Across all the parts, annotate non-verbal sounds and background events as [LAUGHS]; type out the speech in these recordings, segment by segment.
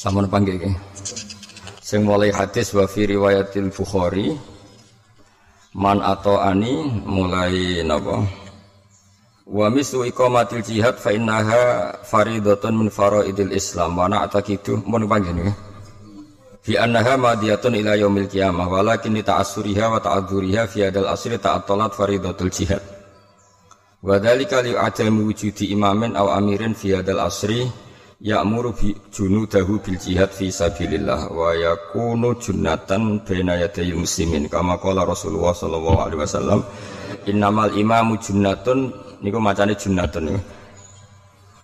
Sampun panggil iki. Sing mulai hadis wa fi riwayatil Bukhari man atau ani mulai napa? Wa misu iqamatil jihad fa innaha faridatun min faraidil Islam wa na'taqidu mun panggil iki. Fi annaha madiyatun ila yaumil qiyamah walakin li ta'assuriha wa ta'adzuriha fi hadal asri ta'attalat faridatul jihad. Wa dzalika li adami wujudi imamin aw amirin fi hadal asri ya'muru bi junudahu bil jihad fi sabilillah wa yakunu junnatan baina yaday muslimin kama qala Rasulullah sallallahu alaihi wasallam. Innamal imamu junnatun niku macane junnatun niku.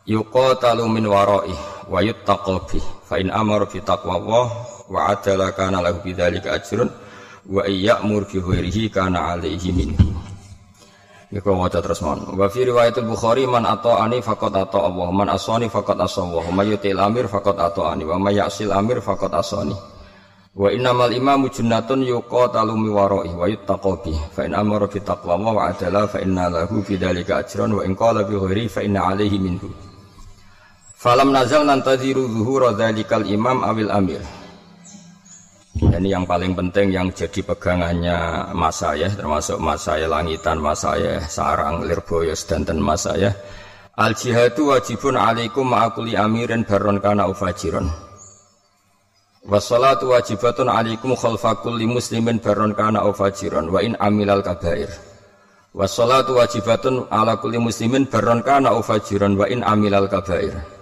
Yuqatalu min wara'i wa yuttaqu bi fa in amara bi taqwallah wa adala kana lahu bidzalika ajrun wa iyya'mur bi ghairihi kana alaihi minhu Ya kalau waca terus mon. Wa fi riwayatul Bukhari man ani faqad ato Allah, man asani faqad asa Allah, yutil amir faqad ani wa may ya'sil amir faqad asani. Wa innamal imamu junnatun yuqatalu mi wara'i wa yuttaqu bi. Fa in amara bi taqwa wa adala fa inna lahu fi dzalika ajran wa in qala bi ghairi fa inna alaihi minhu. Falam nazal nantaziru zuhura dzalikal imam awil amir. Ini yang paling penting yang jadi pegangannya mas saya termasuk mas saya langitan mas saya sarang lirboyo dan mas saya al jihadu wajibun alaikum ma'akuli amirin baron kana ufajiron wassalatu wajibatun alaikum khalfakul muslimin baron kana ufajiron wa in amilal kabair. Wassalatu wajibatun ala kulli muslimin baron kana ufajiron wa in amilal kabair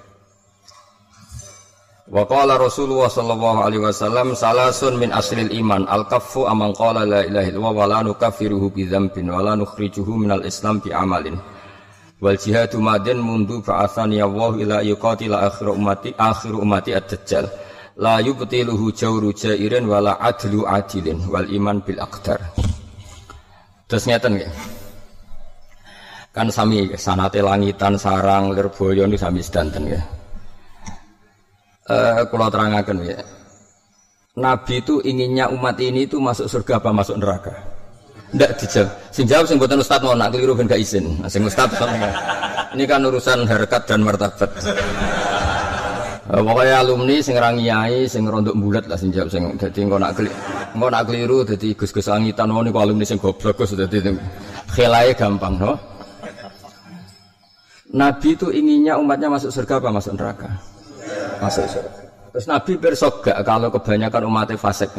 Wa qala Rasulullah sallallahu alaihi wasallam salasun min aslil iman al kaffu amman qala la ilaha illallah wa la nukaffiruhu bi dzambin wa la nukhrijuhu minal islam bi amalin. Wal jihadu madin mundu ba'athani Allah ila yuqatila akhir ummati akhir ummati ad-dajjal. La yubtiluhu jawru jairin wa la adlu adilin wal iman bil aqdar. Terus ngeten nggih. Kan sami sanate langitan sarang lirboyo niku sami sedanten nggih uh, kalau terangkan ya. Nabi itu inginnya umat ini itu masuk surga apa masuk neraka? Tidak dijawab. Sing jawab sing buatan ustad mau nak keliru ben gak izin. Nah, sing ustad ini kan urusan harkat dan martabat. Uh, pokoknya alumni sing rangiai sing rondok bulat lah sing jawab sing dadi engko nak keliru engko nak keliru dadi gus-gus angitan oh niku alumni sing goblok Gus dadi khelae gampang no. Nabi itu inginnya umatnya masuk surga apa masuk neraka? Masuk surga. Terus Nabi bersok gak kalau kebanyakan umatnya fasik.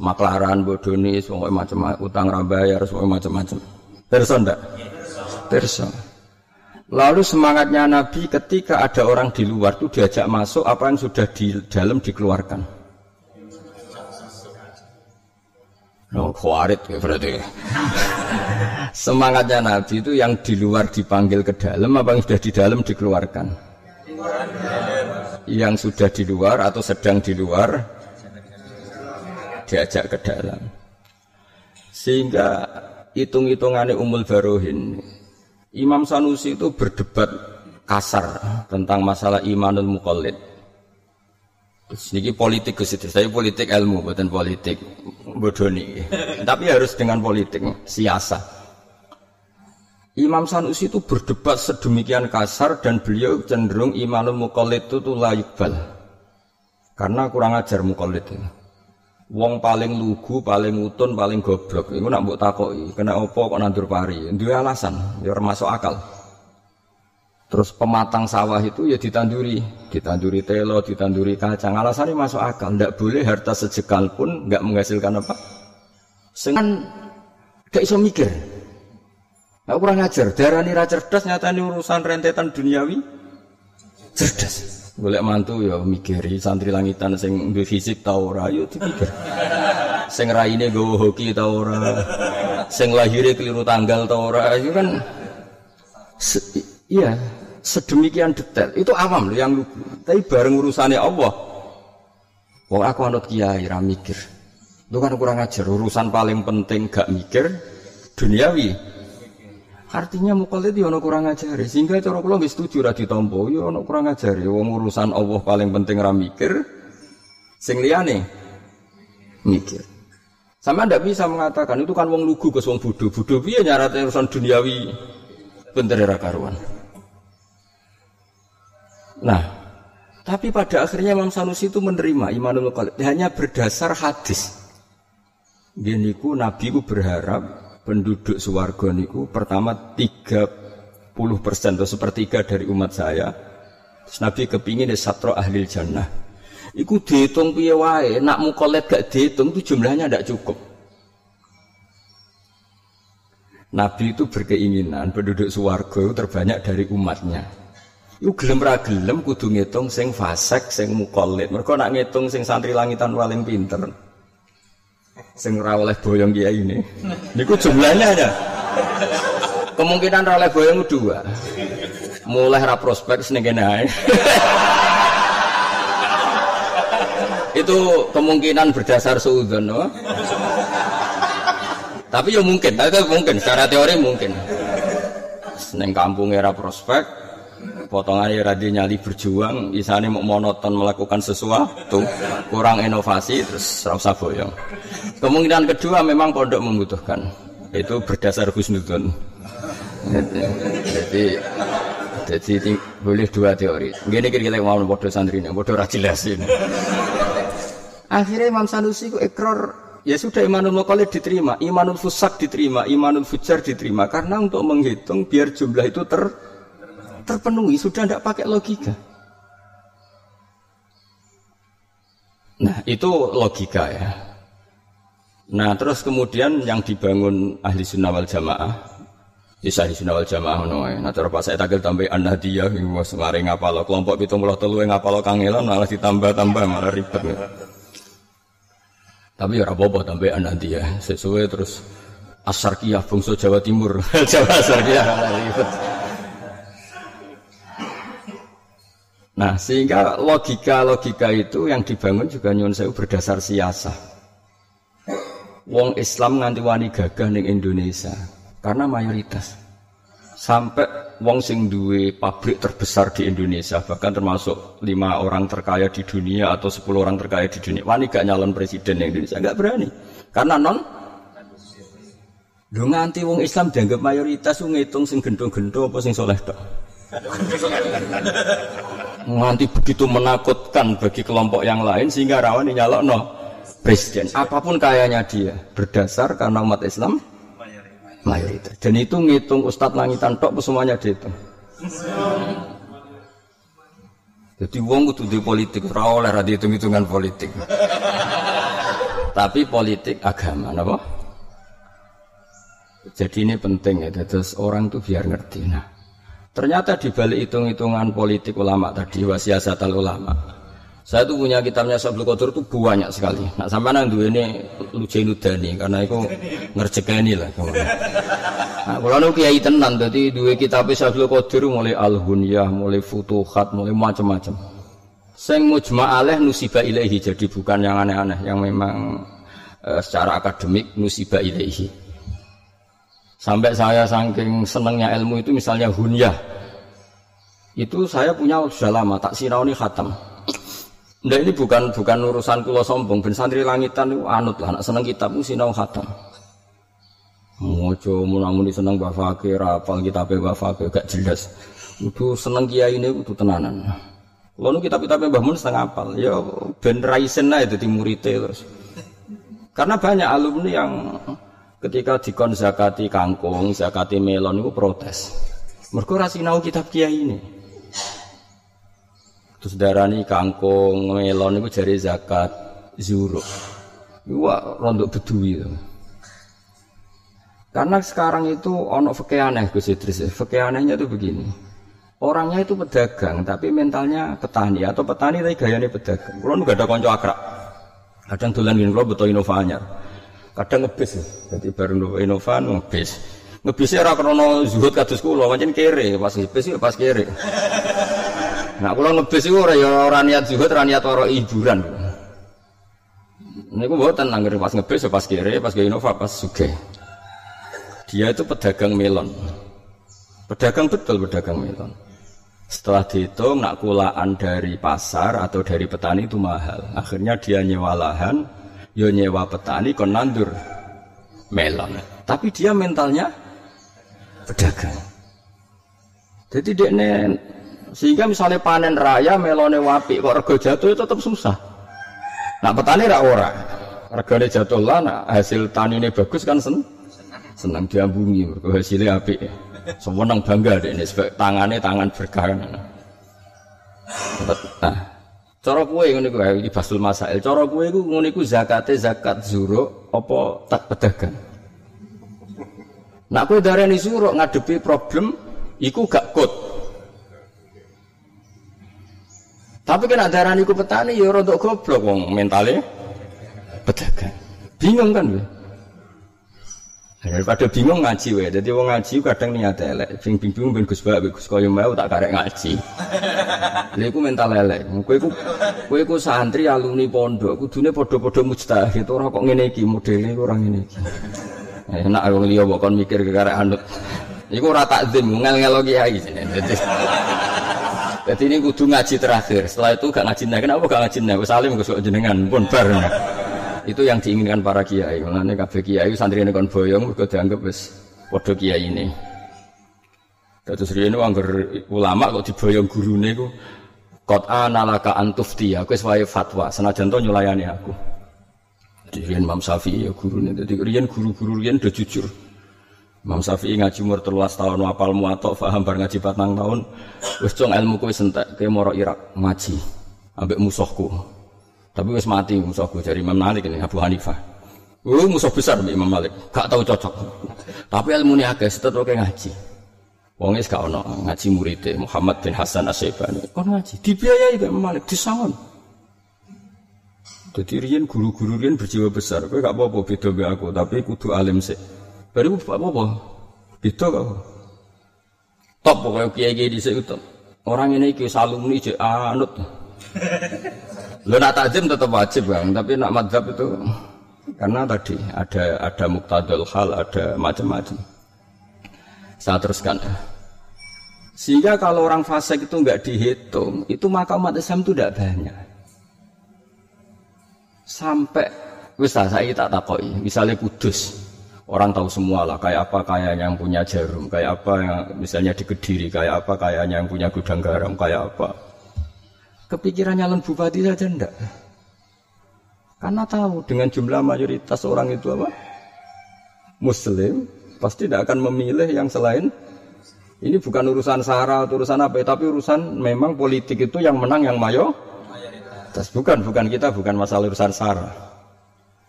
Maklaran, bodoni, semua macam utang rambayar, semua macam-macam. Perso ndak? Perso. Lalu semangatnya Nabi ketika ada orang di luar itu diajak masuk apa yang sudah di dalam dikeluarkan. No, kuarit ya berarti. [LAUGHS] Semangatnya Nabi itu yang di luar dipanggil ke dalam apa yang sudah di dalam dikeluarkan yang sudah di luar atau sedang di luar diajak ke dalam. Sehingga hitung-hitungannya Umul Barohin, Imam Sanusi itu berdebat kasar tentang masalah imanul mukallid. Ini politik ke saya politik ilmu bukan politik bodoni. Tapi harus dengan politik siasa. Imam Sanusi itu berdebat sedemikian kasar dan beliau cenderung imanul mukallid itu tuh layukbal. Karena kurang ajar mukallid itu. Wong paling lugu, paling utun, paling goblok. Iku nak mbok takoki, kena opo kok nandur pari? Dua alasan, ya masuk akal. Terus pematang sawah itu ya ditanduri, ditanduri telo, ditanduri kacang. Alasannya masuk akal, ndak boleh harta sejekal pun nggak menghasilkan apa. Sengan gak iso mikir. Aku kurang ajar, darah nira cerdas nyata ini urusan rentetan duniawi cerdas. Golek mantu ya mikiri santri langitan sing duwe fisik ta ora yo dipikir. Sing raine nggawa hoki ta ora. Sing lahire keliru tanggal ta ora. Itu kan se iya sedemikian detail. Itu awam loh yang lugu. Tapi bareng urusannya Allah. Wong aku anut kiai ra mikir. Itu kan kurang ajar urusan paling penting gak mikir duniawi Artinya mukallid ya ono kurang ajar. Sehingga cara kula nggih setuju ra ditampa, ya ono kurang ajar. Wong urusan Allah paling penting ra mikir. Sing liyane mikir. Sama ndak bisa mengatakan itu kan wong lugu ke wong bodoh. Bodoh piye nyarate urusan duniawi bener ra karuan. Nah, Tapi pada akhirnya Imam Sanusi itu menerima imanul qalb hanya berdasar hadis. Gini ku Nabi ku berharap penduduk suwargo niku pertama 30 persen atau sepertiga dari umat saya. Terus Nabi kepingin satro ahli jannah. Iku dihitung piye wae, nak mukolet gak dihitung itu jumlahnya tidak cukup. Nabi itu berkeinginan penduduk suwargo terbanyak dari umatnya. Iku gelem ra gelem kudu ngitung sing fasek, sing mukolit. Mereka nak ngitung sing santri langitan paling pinter. Sing ra oleh boyong kiai ini. Niku jumlahnya aja. Kemungkinan ra oleh boyong dua. Mulai ra prospek seneng kene Itu kemungkinan berdasar suudzon, no? Tapi ya mungkin, tapi mungkin secara teori mungkin. Seneng kampung era prospek, potongannya radhi nyali berjuang, isane mau monoton melakukan sesuatu, kurang inovasi, terus rasa boyong. Kemungkinan kedua memang pondok membutuhkan, itu berdasar husnudon. Jadi, jadi, boleh dua teori. Gini kira-kira mau bodoh santri ini, bodoh rajin Akhirnya Imam Sanusi ku ekor ya sudah imanul muqallid diterima, imanul fusak diterima, imanul fujar diterima karena untuk menghitung biar jumlah itu ter terpenuhi sudah tidak pakai logika. Nah itu logika ya. Nah terus kemudian yang dibangun ahli sunnah wal jamaah di ahli sunnah wal jamaah no, Nah terus pas saya takil tambah an dia was mari ngapalo kelompok itu mulah telu ngapalo kangelan malah ditambah tambah malah ribet. Ya. Tapi ya apa-apa tambah an dia sesuai terus Asarkiyah bungsu Jawa Timur [LAUGHS] Jawa Asarkiyah ribet. Nah, sehingga logika-logika itu yang dibangun juga nyun sewu berdasar siasa. Wong Islam nganti wani gagah ning Indonesia karena mayoritas. Sampai wong sing duwe pabrik terbesar di Indonesia bahkan termasuk lima orang terkaya di dunia atau sepuluh orang terkaya di dunia wani gak nyalon presiden Indonesia gak berani karena non Lho nganti wong Islam dianggap mayoritas ngitung sing gendong-gendong apa sing soleh. Nganti begitu menakutkan bagi kelompok yang lain sehingga rawan nyalok no presiden. Apa pun kayanya dia berdasar karena umat Islam mayoritas. Dan itu ngitung Ustadz Langitan tok semuanya dihitung. Jadi wong kudu di politik, ora oleh ra hitung-hitungan politik. Tapi politik agama, napa? Jadi ini penting ya, terus orang tuh biar ngerti. Nah, Ternyata di balik hitung-hitungan politik ulama tadi wasiasatal ulama. Saya tuh punya kitabnya Sabul Qadir itu banyak sekali. Nah sampai nang dua ini Lujainudani karena itu ngerjekani lah. Nah, kalau nu kiai tenan, jadi dua kitab Sabul Qadir mulai Al-Hunyah, mulai Futuhat, mulai macam-macam. Sing mujma aleh nusibah ilaihi jadi bukan yang aneh-aneh yang memang e, secara akademik nusibah ilaihi. Sampai saya saking senengnya ilmu itu misalnya hunyah. Itu saya punya sudah lama, tak sinauni khatam. Nah ini bukan bukan urusan kulo sombong, ben santri langitan itu anut lah, nak seneng kitab itu sinau khatam. Mojo munamuni seneng bapak rapal kitab bapak gak jelas. Itu seneng kiai ini itu tenanan. Lalu kitab-kitabnya Mbah Mun setengah apal, ya ben raisen lah itu muridnya terus. Karena banyak alumni yang Ketika dikon zakati kangkung, zakati melon itu protes. Mereka rasi sinau kitab kiai ini. Terus darani kangkung, melon itu jari zakat zuruk. Wah, rontok bedui itu. Karena sekarang itu ono fakih aneh Gus Idris. Fakih anehnya itu begini. Orangnya itu pedagang, tapi mentalnya petani atau petani tapi gayanya pedagang. Kalau nggak ada konco akrab. Kadang dolan gini, kalau betul inovanya. Kadang ngebis, jadi baru Innova ngebis. Ngebisnya ora krono zuhud kados kula, pancen kere, pas ngebis ya pas kere. Nah, kula ngebis iku ora ya ora niat zuhud, ora niat ora hiburan. Niku mboten anggere pas ngebis ya pas kere, pas ke Innova pas sugih. Dia itu pedagang melon. Pedagang betul pedagang melon. Setelah dihitung, nak kulaan dari pasar atau dari petani itu mahal. Akhirnya dia nyewa lahan, yo nyewa petani kon nandur melon. Tapi dia mentalnya pedagang. Jadi dia Sehingga misalnya panen raya melone wapi kok rego jatuh itu tetap susah. Nak petani rak ora. Regane jatuh lah nak hasil ini bagus kan sen senang diambungi mergo hasilnya apik. Semenang bangga deh sebab tangannya tangan berkah kan. Nah, cara kue ngono iku iki basul masail. Cara kue iku ngono iku zakate zakat zuro apa tak pedagang. Nak kowe darani suruh ngadepi problem iku gak kut. Tapi kena darani ku petani ya untuk goblok wong mentale pedagang. Bingung kan Daripada bingung ngaji we. Jadi wong ngaji kadang niat elek. Bing bingung ben Gus Bak Gus koyo mau tak karek ngaji. [LAUGHS] Lha iku mental elek. Kowe iku kowe iku santri alumni pondok kudune padha-padha mujtahid ora kok ngene iki modele ora ngene iki. Enak wong liya kok kon mikir karek anut. Iku ora takzim ngel-ngelo kiai. Dadi jadi ini kudu ngaji terakhir. Setelah itu gak ngaji nih. Kenapa gak ngaji nih? Salim gue jenengan pun. Itu yang diinginkan para kiai. Mulane kabeh kiai santri ini kon boyong mergo dianggap wis padha kiai ini. Terus ini anggar ulama kok diboyong iku Kot analaka antufti aku wae fatwa senajan to nyulayani aku. Diyen Imam Syafi'i ya gurune. Dadi riyen guru-guru riyen udah jujur. Imam Syafi'i ngaji umur terluas tahun wapal muatok faham bar ngaji patang tahun wis cong ilmu kowe sentek ke moro Irak ngaji ambek musuhku tapi wis mati musuhku dari Imam Malik ini Abu Hanifah. Uh, musuh besar Imam Malik. Gak tahu cocok. Tapi ilmu ini agak setet oke ngaji. Wong gak ono ngaji murid Muhammad bin Hasan Asyibani. Kon ngaji. Dibiayai Imam Malik. Disangon jadi rian guru-guru rian berjiwa besar. Kowe gak apa-apa beda aku tapi kudu alim sih Baru apa-apa. Beda kok. Top pokoknya kiai-kiai di situ top. Orang ini kiai alumni je anut. Lo nak tajam tetap wajib bang, tapi nak madhab itu karena tadi ada ada muktadul hal, ada macam-macam. Saya teruskan. Sehingga kalau orang fasik itu nggak dihitung, itu maka umat Islam itu tidak banyak. Sampai, wis saya tak takoi, misalnya kudus, Orang tahu semua lah, kayak apa kayaknya yang punya jarum, kayak apa yang misalnya di Kediri, kayak apa kayaknya yang punya gudang garam, kayak apa. Kepikiran nyalon bupati saja enggak. Karena tahu dengan jumlah mayoritas orang itu apa? Muslim, pasti tidak akan memilih yang selain ini bukan urusan sara atau urusan apa, tapi urusan memang politik itu yang menang yang mayo. Mayoritas. Bukan, bukan kita, bukan masalah urusan sara.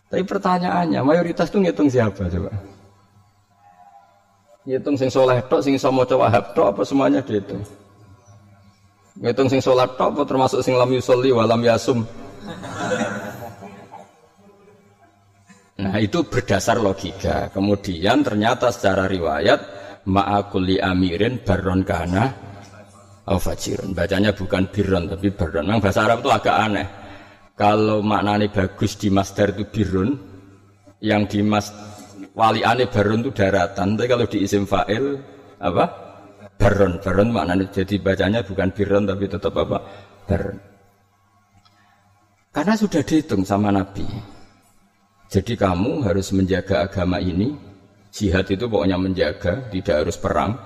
Tapi pertanyaannya, mayoritas itu ngitung siapa coba? Ngitung sing soleh tok, sing wahab tok apa semuanya dihitung? Ngitung sing soleh tok termasuk sing lam yusolli wa lam yasum? Nah itu berdasar logika. Kemudian ternyata secara riwayat ma'akuli amirin baron kana au fajirun. Bacanya bukan biron tapi baron. Memang bahasa Arab itu agak aneh. Kalau maknanya bagus di masdar itu birun, yang di mas wali ane barun itu daratan. Tapi kalau di isim fa'il apa? Baron, baron maknanya jadi bacanya bukan birun tapi tetap apa? Baron. Karena sudah dihitung sama Nabi. Jadi kamu harus menjaga agama ini. Jihad itu pokoknya menjaga, tidak harus perang.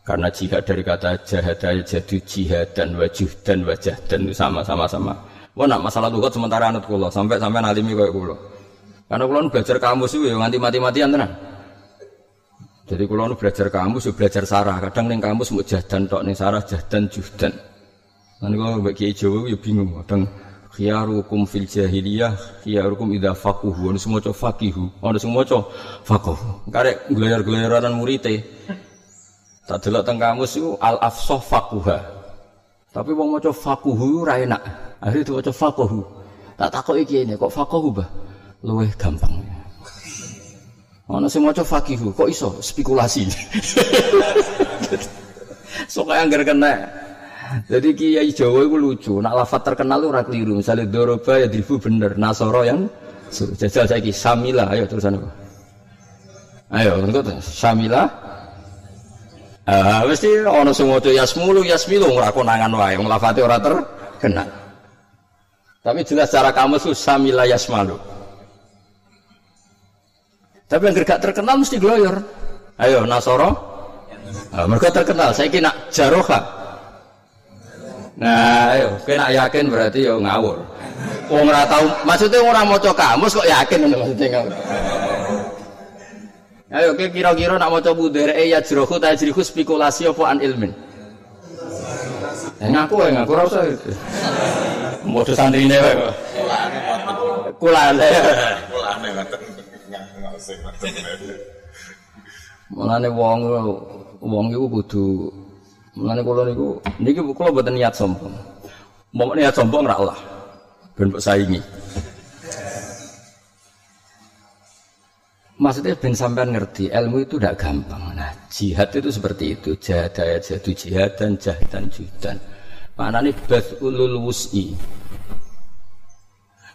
Karena jihad dari kata jahadaya jadi jihad dan wajuh dan wajah dan itu sama-sama sama. Wah nak masalah lugat sementara anut kulo sampai sampai nalimi kayak kulo. Karena kulo belajar kamus itu ya nganti mati-matian tenan. Jadi kulo belajar kamus, ya belajar sarah. Kadang neng kamus mau jahdan tok neng sarah jahdan juhdan. Nanti kalau bagi Jawa ya bingung. Kadang khiyarukum fil jahiliyah, khiyarukum idha fakuhu. Ada semua cowok fakihu, ada semua cowok fakuhu. Karek gelayar-gelayaran murite. Tak delok teng kamus itu al afsoh fakuha. Tapi wong maca fakuhu ora enak. Akhirnya itu baca fakohu. Tak takut iki ini kok fakohu bah. Luweh gampang. Mana sih mau fakihu, kok iso spekulasi. [LAUGHS] so kayak anggar kena. Jadi kiai Jawa itu lucu. Nak lafat terkenal ora keliru. Misalnya doroba ya difu bener. Nasoro yang jajal saya ki Samila. Ayo terusan apa? Ayo, engkau Samila. Ah, mesti ono sing maca yasmulu yasmilu ora konangan wae. Wong lafate ora terkenal. Tapi jelas cara kamu susah mila yasmalu. Tapi yang gak terkenal mesti gloyor. Ayo Nasoro. Nah, mereka terkenal. Saya kira Jaroha. Nah, ayo, kena yakin berarti yo ngawur. Wong ora tau, maksudnya orang maca kamus kok yakin maksudnya ngawur. Ayo kira-kira nak maca budere ya jrohu tajrihu spekulasi apa an ilmin. Eh, ngaku ya ngaku ora usah. Modho santrine wae. Kulane. Kulane ngoten. Mulane wong wong iku kudu mulane kula niku niki kula mboten niat sombong. Mau niat sombong ora Allah. Ben saingi. Maksudnya ben sampean ngerti ilmu itu tidak gampang. Nah, jihad itu seperti itu. Jihad ayat jihad jihad dan jihad. Mana nih ulul wus'i.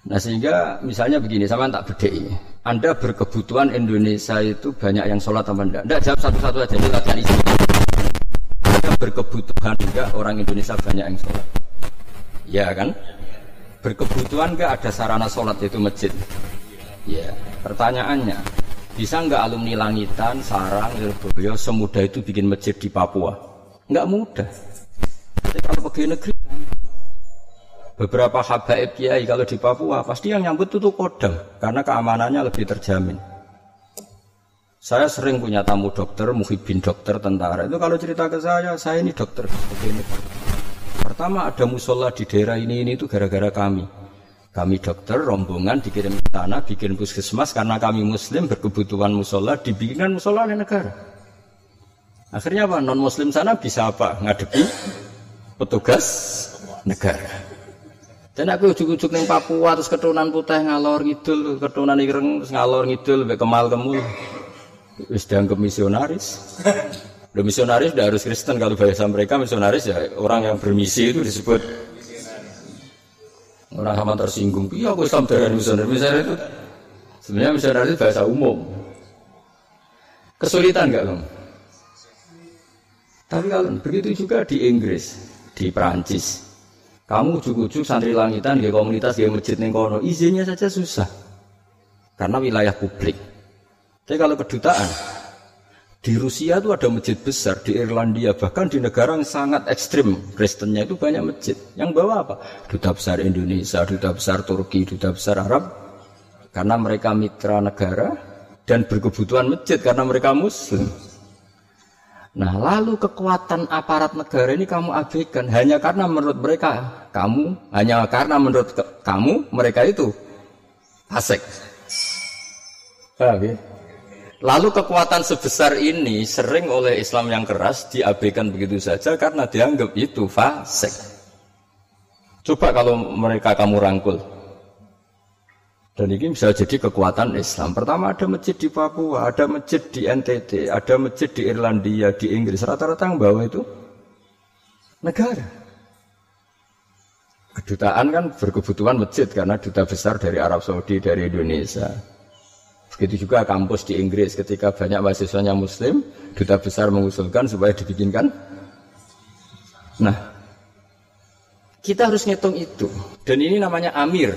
Nah sehingga misalnya begini, sama tak bedai. Anda berkebutuhan Indonesia itu banyak yang sholat atau enggak? Enggak jawab satu-satu aja, kita cari Anda berkebutuhan enggak orang Indonesia banyak yang sholat? Ya kan? Berkebutuhan enggak ada sarana sholat itu masjid? Ya. Pertanyaannya, bisa enggak alumni Langitan, Sarang, Lirboyo semudah itu bikin masjid di Papua? Enggak mudah. Tapi kalau pegawai negeri beberapa habaib kiai kalau di Papua pasti yang nyambut itu kodam karena keamanannya lebih terjamin. Saya sering punya tamu dokter, muhibin dokter, tentara. Itu kalau cerita ke saya, saya ini dokter. Begini. Pertama ada musola di daerah ini ini itu gara-gara kami. Kami dokter rombongan dikirim ke tanah, bikin puskesmas karena kami muslim berkebutuhan musola, dibikinkan musola oleh negara. Akhirnya apa? Non muslim sana bisa apa? Ngadepi petugas negara. Dan aku ujuk-ujuk neng Papua terus keturunan putih ngalor ngidul, keturunan ireng terus ngalor ngidul, be kemal kemul. Wis dianggap misionaris. Udah misionaris udah harus Kristen kalau bahasa mereka misionaris ya orang yang bermisi itu disebut orang sama tersinggung. Iya aku Islam dari misionaris. Misalnya itu sebenarnya misionaris itu bahasa umum. Kesulitan enggak kamu? Tapi kalau begitu juga di Inggris, di Perancis, kamu ujuk-ujuk santri langitan di komunitas di masjid ning kono, izinnya saja susah. Karena wilayah publik. Tapi kalau kedutaan di Rusia itu ada masjid besar, di Irlandia bahkan di negara yang sangat ekstrim Kristennya itu banyak masjid. Yang bawa apa? Duta besar Indonesia, duta besar Turki, duta besar Arab. Karena mereka mitra negara dan berkebutuhan masjid karena mereka muslim. Nah, lalu kekuatan aparat negara ini kamu abaikan hanya karena menurut mereka kamu hanya karena menurut kamu mereka itu fasik. ya? Lalu kekuatan sebesar ini sering oleh Islam yang keras diabaikan begitu saja karena dianggap itu fasik. Coba kalau mereka kamu rangkul, dan ini bisa jadi kekuatan Islam. Pertama ada masjid di Papua, ada masjid di NTT, ada masjid di Irlandia, di Inggris. Rata-rata yang bawah itu negara. Kedutaan kan berkebutuhan masjid karena duta besar dari Arab Saudi, dari Indonesia. Begitu juga kampus di Inggris ketika banyak mahasiswanya Muslim, duta besar mengusulkan supaya dibikinkan. Nah, kita harus ngitung itu. Dan ini namanya Amir.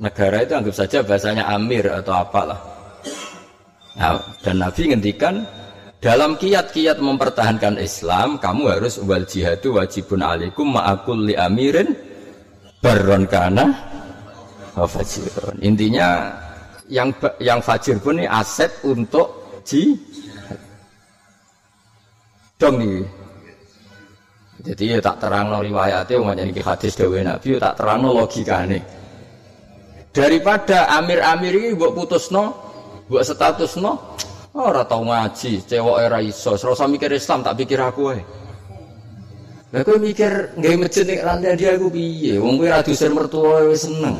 Negara itu anggap saja bahasanya amir atau apalah. Nah, dan Nabi ngendikan dalam kiat-kiat mempertahankan Islam, kamu harus wal jihadu wajibun alaikum ma'akul li amirin baron kana fajirun. Intinya yang yang fajir pun ini aset untuk jihad. Dong nih. Jadi ya tak terang no riwayatnya, umatnya ini hadis dewi Nabi, ya tak terang no logikanya daripada amir-amir ini buat putus no buat status no oh, ora tau ngaji cewek era iso serasa mikir Islam tak pikir aku eh Lah kowe mikir nggak masjid ning lantai dia aku piye? Wong kowe ra dusir mertua wis seneng.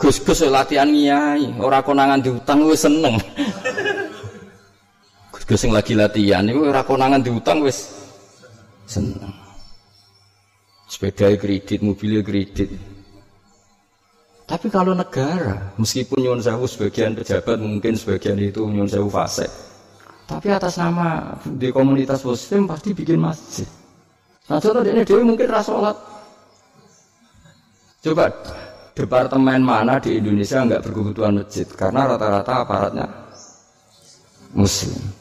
Gus-gus latihan ngiyai, ora konangan diutang wis seneng. Gus-gus sing lagi latihan iku ora konangan diutang wis seneng. Sepeda kredit, mobilnya kredit. Tapi kalau negara, meskipun nyuwun sewu sebagian pejabat mungkin sebagian itu nyuwun sewu fase. Tapi atas nama di komunitas muslim pasti bikin masjid. Nah contoh ini dewi mungkin rasolat. Coba departemen mana di Indonesia nggak berkebutuhan masjid karena rata-rata aparatnya muslim.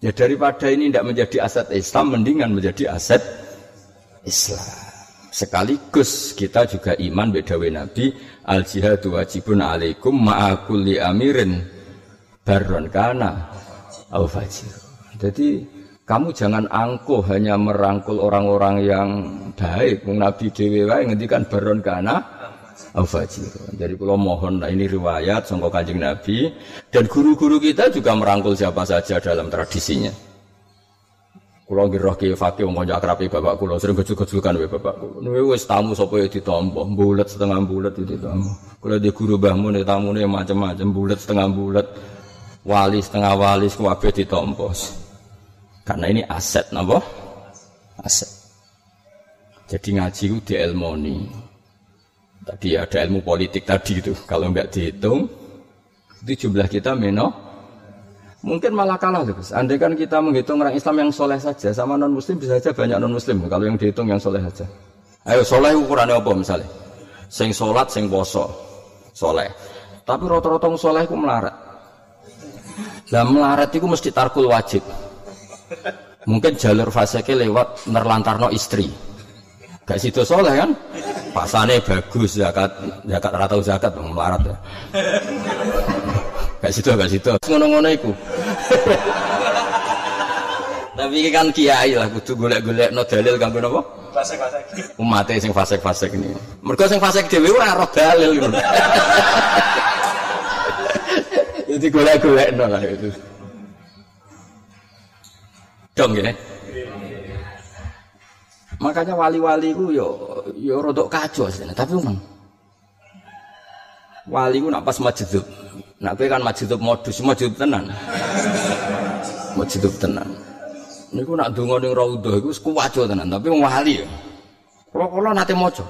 Ya daripada ini tidak menjadi aset Islam, mendingan menjadi aset Islam. Sekaligus kita juga iman bedawe Nabi al jihadu wajibun alaikum ma'akulli amirin baron kana au fajir. Jadi kamu jangan angkuh hanya merangkul orang-orang yang baik. Nabi Dewi ngendikan baron kana Al-Fajir. Jadi kalau mohon, nah ini riwayat songko kanjeng Nabi dan guru-guru kita juga merangkul siapa saja dalam tradisinya. Kulo ngiroh ki fakih wong kanca akrabe bapak kulo sering gejul-gejulkan wae bapak kulo. Niku wis tamu sapa ya ditampa, bulet setengah bulet itu tamu. Kulo di guru mbahmu ne tamune macam-macam bulet setengah bulet. Wali setengah wali kabeh ditampa. Karena ini aset napa? Aset. Jadi ngaji ku dielmoni. Tadi ada ilmu politik tadi itu. Kalau nggak dihitung, itu jumlah kita meno. Mungkin malah kalah Gus. Andai kan kita menghitung orang Islam yang soleh saja, sama non Muslim bisa saja banyak non Muslim. Kalau yang dihitung yang soleh saja. Ayo soleh ukurannya apa misalnya? Sing solat, sing poso, soleh. Tapi rata-rata soleh itu melarat. Lah melarat itu mesti tarkul wajib. Mungkin jalur faseke lewat nerlantarno istri. Gak situ soleh kan? Pasane bagus zakat, zakat rata zakat melarat ya. Gak situ gak situ. Ngono-ngono iku. Tapi kan kiai lah kudu golek-golek no dalil kanggo napa? Fasek-fasek. Umate sing fasek-fasek ini. Mergo sing fasek dhewe ora roh dalil. Jadi golek-golek no lah itu. Dong ya. Makanya wali-wali ku yo yo rodok kacau sih, tapi memang wali ku nak pas majdub, nak kowe kan majdub modus, majdub tenan. Majdub tenan. Niku nak donga ning raudhah iku kuwaco tenan, tapi wali ya. Kula-kula nate maca.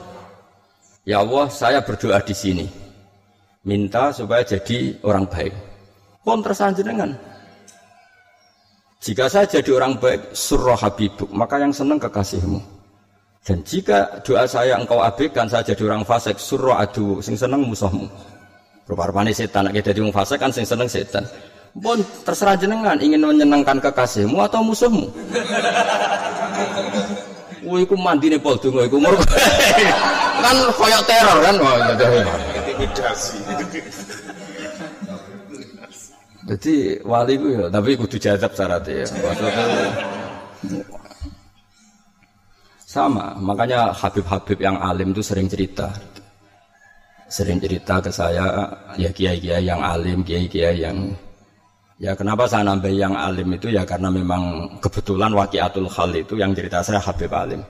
Ya Allah, saya berdoa di sini. Minta supaya jadi orang baik. Pun tersanjenengan. Jika saya jadi orang baik, surah habibuk, maka yang senang kekasihmu. Dan jika doa saya engkau abaikan, saya jadi orang fasik, surah adu, sing seneng musuhmu. Rupa-rupanya setan, kita jadi orang fasik kan sing seneng setan. Pun terserah jenengan ingin menyenangkan kekasihmu atau musuhmu. Wih, ku mandi nih pol dungo, iku mur. [LAUGHS] kan koyok teror kan, wah gitu. Intimidasi. Jadi wali ku ya, tapi kudu jadab syaratnya ya. [LAUGHS] Sama, makanya Habib-Habib yang alim itu sering cerita. Sering cerita ke saya, ya kiai-kiai yang alim, kiai-kiai yang Ya kenapa saya nambah yang alim itu ya karena memang kebetulan wakiatul hal itu yang cerita saya Habib alim.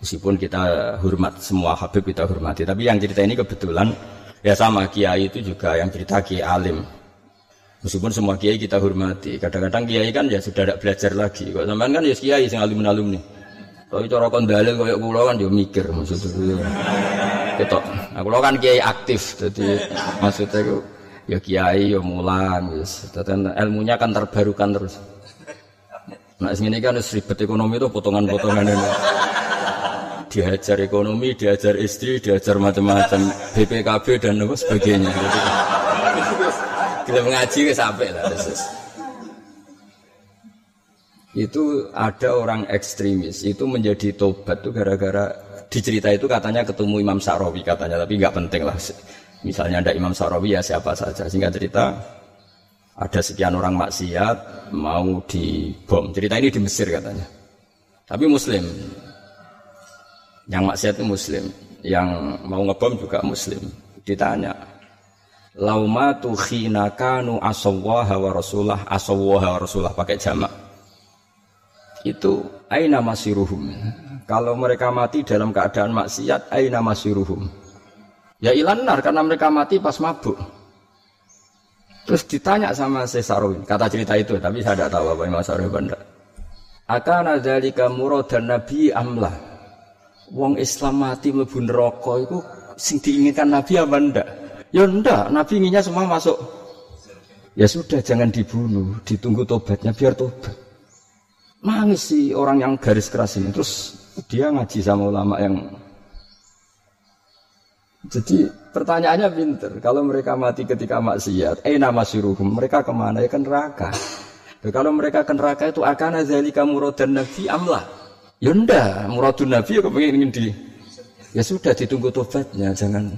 Meskipun kita hormat semua Habib kita hormati, tapi yang cerita ini kebetulan ya sama kiai itu juga yang cerita kiai alim. Meskipun semua kiai kita hormati, kadang-kadang kiai kan ya sudah tidak belajar lagi. Kok sampean kan ya kiai sing alim alum nih. Tapi cara kon dalil koyo kula kan yo mikir maksudnya. Ketok. Nah, kula kan kiai aktif, jadi maksudnya itu ya kiai ya mulan wis. Ilmunya kan terbarukan terus. Nah, ini kan ribet ekonomi itu potongan-potongan ini. Diajar ekonomi, diajar istri, diajar macam-macam, BPKB dan sebagainya. Kita mengaji sampai lah. Itu ada orang ekstremis. Itu menjadi tobat tuh gara-gara dicerita itu katanya ketemu Imam Sa'rawi katanya tapi nggak penting lah. Misalnya ada Imam Sa'rawi ya siapa saja. Sehingga cerita ada sekian orang maksiat mau dibom. Cerita ini di Mesir katanya. Tapi Muslim. Yang maksiat itu Muslim. Yang mau ngebom juga Muslim. Ditanya lauma khinakanu asawwaha wa rasulah? Asawwaha wa rasulah pakai jamak itu aina masiruhum. Kalau mereka mati dalam keadaan maksiat, aina masiruhum. Ya ilanar karena mereka mati pas mabuk. Terus ditanya sama Sesarwin, kata cerita itu, tapi saya tidak tahu apa yang Mas Arif Banda. Akan ada di dan Nabi amlah. Wong Islam mati mlebu neraka itu sing diinginkan Nabi apa ndak? Ya ndak, Nabi inginnya semua masuk. Ya sudah jangan dibunuh, ditunggu tobatnya biar tobat. Nangis sih orang yang garis keras ini. Terus dia ngaji sama ulama yang jadi pertanyaannya pinter. Kalau mereka mati ketika maksiat, eh nama suruhum, mereka ke mana? Ya kan neraka. kalau mereka ke neraka itu akan zalika muradan nabi amlah. Ya ndak, muradun nabi ya kepengen di Ya sudah ditunggu tobatnya, jangan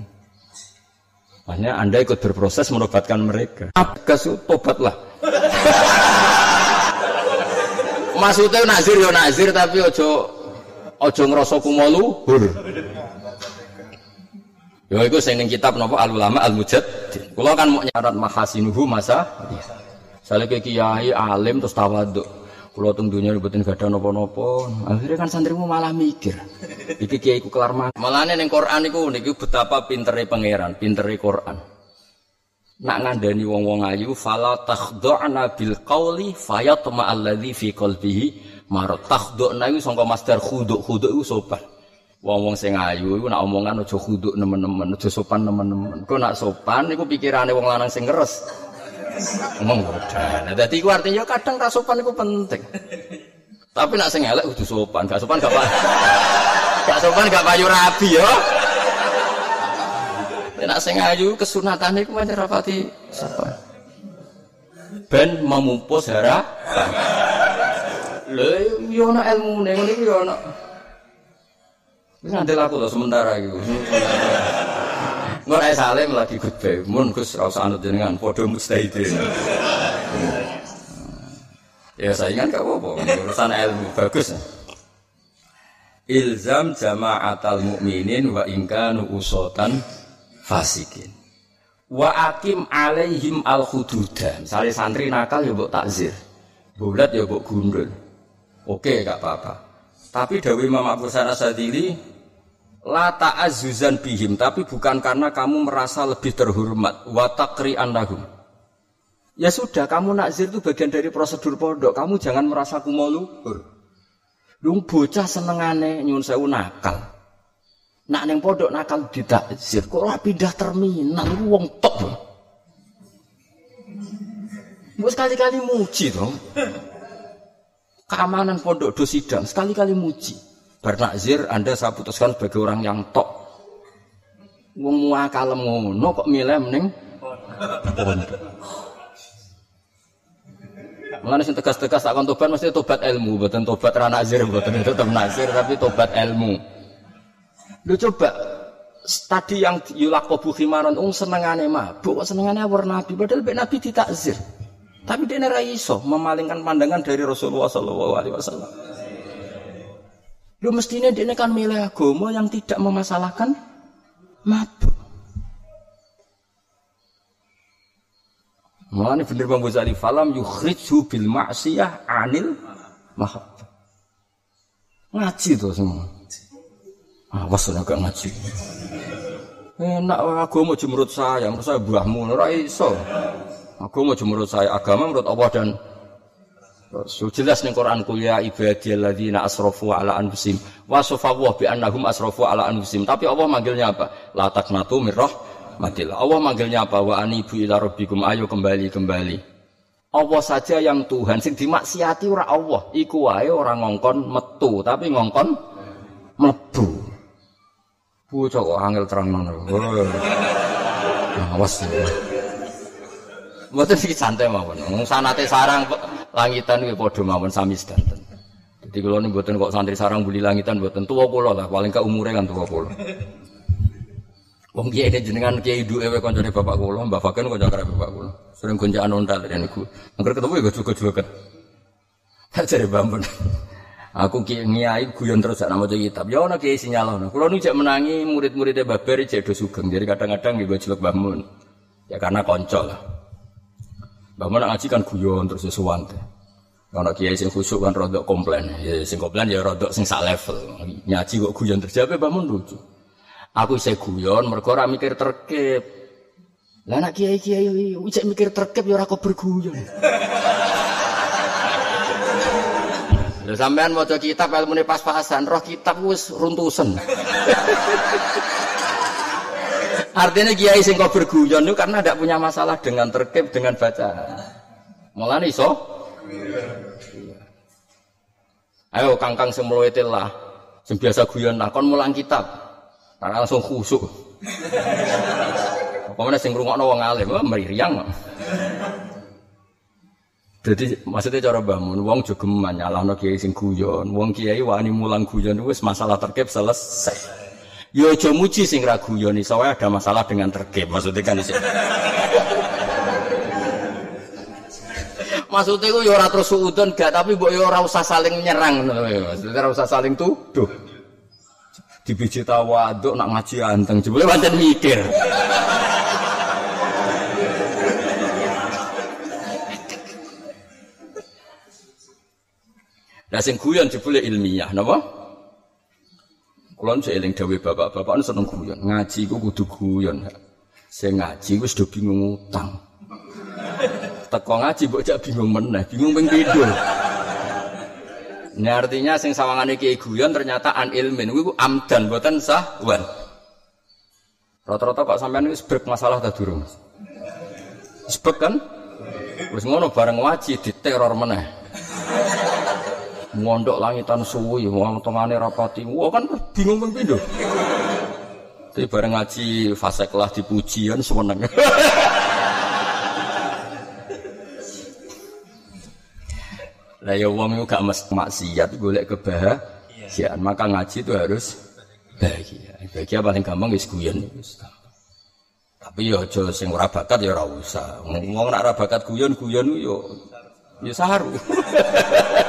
Makanya Anda ikut berproses menobatkan mereka. Abgas tobatlah. [LAUGHS] Maksudnya nazir ya nazir tapi ojo ojo ngerasa kumalu hur. Ya itu ning kitab napa al ulama al mujad. Kula kan mau nyarat mahasinuhu masa. Sale ke kiai alim terus tawaduk. Kula teng dunya mboten gadah napa-napa. Akhirnya kan santrimu malah mikir. Iki kiai ku kelar. Malane ning Quran iku niki betapa pintere pangeran, pintere Quran. Nak ngandani wong-wong ayu fala takhdha'na bil qawli fayatma alladzi fi qalbihi marad. Takhdha'na iku sangka masdar khuduk, khuduk iku sopan. Wong-wong sing ayu iku nak omongan aja khuduk nemen-nemen, aja sopan nemen-nemen. Kok nak sopan iku pikirane wong lanang sing ngeres. Ngomong bodan. Nah, dadi iku artinya kadang ra sopan iku penting. Tapi nak sing elek kudu sopan, gak sopan gak. [LAUGHS] Gak sopan gak payu rabi ya. Nak sing ayu kesunatan iku pancen rapati sopan. Ben memupus harapan. Lha yo ana ilmune ngene iki yo ana. Wis nanti laku to sementara iki. Ayah salim lagi goodbye. Mun Gus ra usah anut jenengan padha mustahidin. Ya saingan gak apa-apa, urusan ilmu bagus. Ilzam jama'atal mukminin wa ingkanu usotan fasikin. Wa akim alaihim al hududa. Misalnya santri nakal ya mbok takzir. Bulat ya mbok gundul. Oke, gak apa-apa. Tapi Dawi Imam Abu Sadili La ta'azzuzan bihim, tapi bukan karena kamu merasa lebih terhormat. Wa taqri'an lahum. Ya sudah, kamu nakzir itu bagian dari prosedur pondok. Kamu jangan merasa kumaluhur. Dung bocah senengane nyun sewu nakal. Nak neng pondok nakal ditakzir. Kok ora pindah terminal wong tok. Mbok sekali-kali muji dong. Keamanan pondok do sidang sekali-kali muji. Bernakzir Anda saya putuskan sebagai orang yang tok. Wong muakalem ngono kok milih mending pondok. Mengenai sing tegas-tegas akan tobat mesti tobat ilmu, bukan tobat ranazir, bukan tetap nazir tapi tobat ilmu. Lu coba tadi yang yulakobu khimaron ung senengane mabuk, senengane awar nabi, padahal be nabi ditakzir. Tapi dia iso memalingkan pandangan dari Rasulullah Shallallahu Alaihi Wasallam. Lu mestinya dia kan milih agama yang tidak memasalahkan mabuk. Mulane bener Bang Ghazali falam yukhrijhu bil ma'siyah anil mahabbah. Ngaji tuh semua. Awas ora gak ngaji. Enak agama menurut saya, menurut saya buahmu ora iso. Agama menurut saya, agama menurut Allah dan So, jelas nih Quran kuliah ibadiyalladzina asrafu ala anfusim wa safawwa bi annahum asrafu ala anfusim. Tapi Allah manggilnya apa? La taqnatu mir rahmatillah. Allah manggilnya apa? Wa anibu ila rabbikum ayo kembali kembali. Allah saja yang Tuhan sing dimaksiati ora Allah. Iku wae ora ngongkon metu, tapi ngongkon mlebu. Bocah kok angel terang ngono. Awas. Mboten iki santai mawon. Wong sanate sarang langitan kuwi padha mawon sami sedanten. Jadi kalau ini buatan kok santri sarang buli langitan buatan tua pulau lah, paling ke umurnya kan tua pulau. Wong kiai ini jenengan kiai dua ewe koncone bapak kulo, mbak Fakir konco kerap bapak kulo. Sering konjaan ontal dan iku. Angker ketemu ya juga juga Tak cari bambun. Aku kiai ngiai guyon terus nama jadi kitab. Ya ono kiai sinyal ono. Kulo nu cek menangi murid-muridnya baberi cek do sugeng. Jadi kadang-kadang gue jelek bambun. Ya karena konco lah. Bangun ngaji kan guyon terus sesuatu. Kalau kiai sing khusuk kan rodok komplain, ya sing komplain ya rodok sing sak level. Ngaji kok guyon terus jabe bangun lucu. Aku isih guyon mergo ora mikir terkep. Lah nak kiai-kiai isih mikir terkep ya ora kok berguyon. Lah sampean maca kitab ilmune pas-pasan, roh kitab wis runtusen. Artinya kiai sing kok berguyon itu karena tidak punya masalah dengan terkep dengan bacaan. Malah so. Ayo kangkang semua itu lah. Sing guyon nah kon mulang kitab. Karena langsung khusuk. Mana sing ngrungokno wong alim, meriang. Jadi maksudnya cara bangun, wong jogeman nyalahno kiai sing guyon, wong kiai wani mulang guyon wis masalah terkep selesai. Yo aja muji sing ra guyon iso ada masalah dengan terkep, maksudnya kan isi. [LAUGHS] Maksudnya ku yo ora terus suudon gak tapi mbok yo ora usah saling nyerang Maksudnya ora usah saling tuduh. Dibiji tawaduk nak ngaji anteng jebule pancen mikir. Nah sing guyon jebule ilmiah, napa? Kulon eling dawuh bapak-bapak seneng guyon. Ngaji ku kudu guyon. Sing ngaji wis do bingung utang. Teko ngaji mbok jak bingung meneh, bingung ping pindho. Ini artinya sing sawangane kiai guyon ternyata an ilmin kuwi amdan boten sahwan. Rata-rata kok sampean wis brek masalah ta durung? Wis kan? Wis ngono bareng ngaji diteror meneh mondok langitan suwi wong tengane rapati wah kan bingung ping pindho? Tapi bareng ngaji fase kelas dipuji kan seneng. [LAUGHS] Lah ya wong gak mesti maksiat golek kebahagiaan maka ngaji itu harus bahagia. Bahagia paling gampang wis guyon. Tapi ya aja sing ora bakat ya ora usah. Wong nak ora bakat guyon guyon yo ya saru [LAUGHS]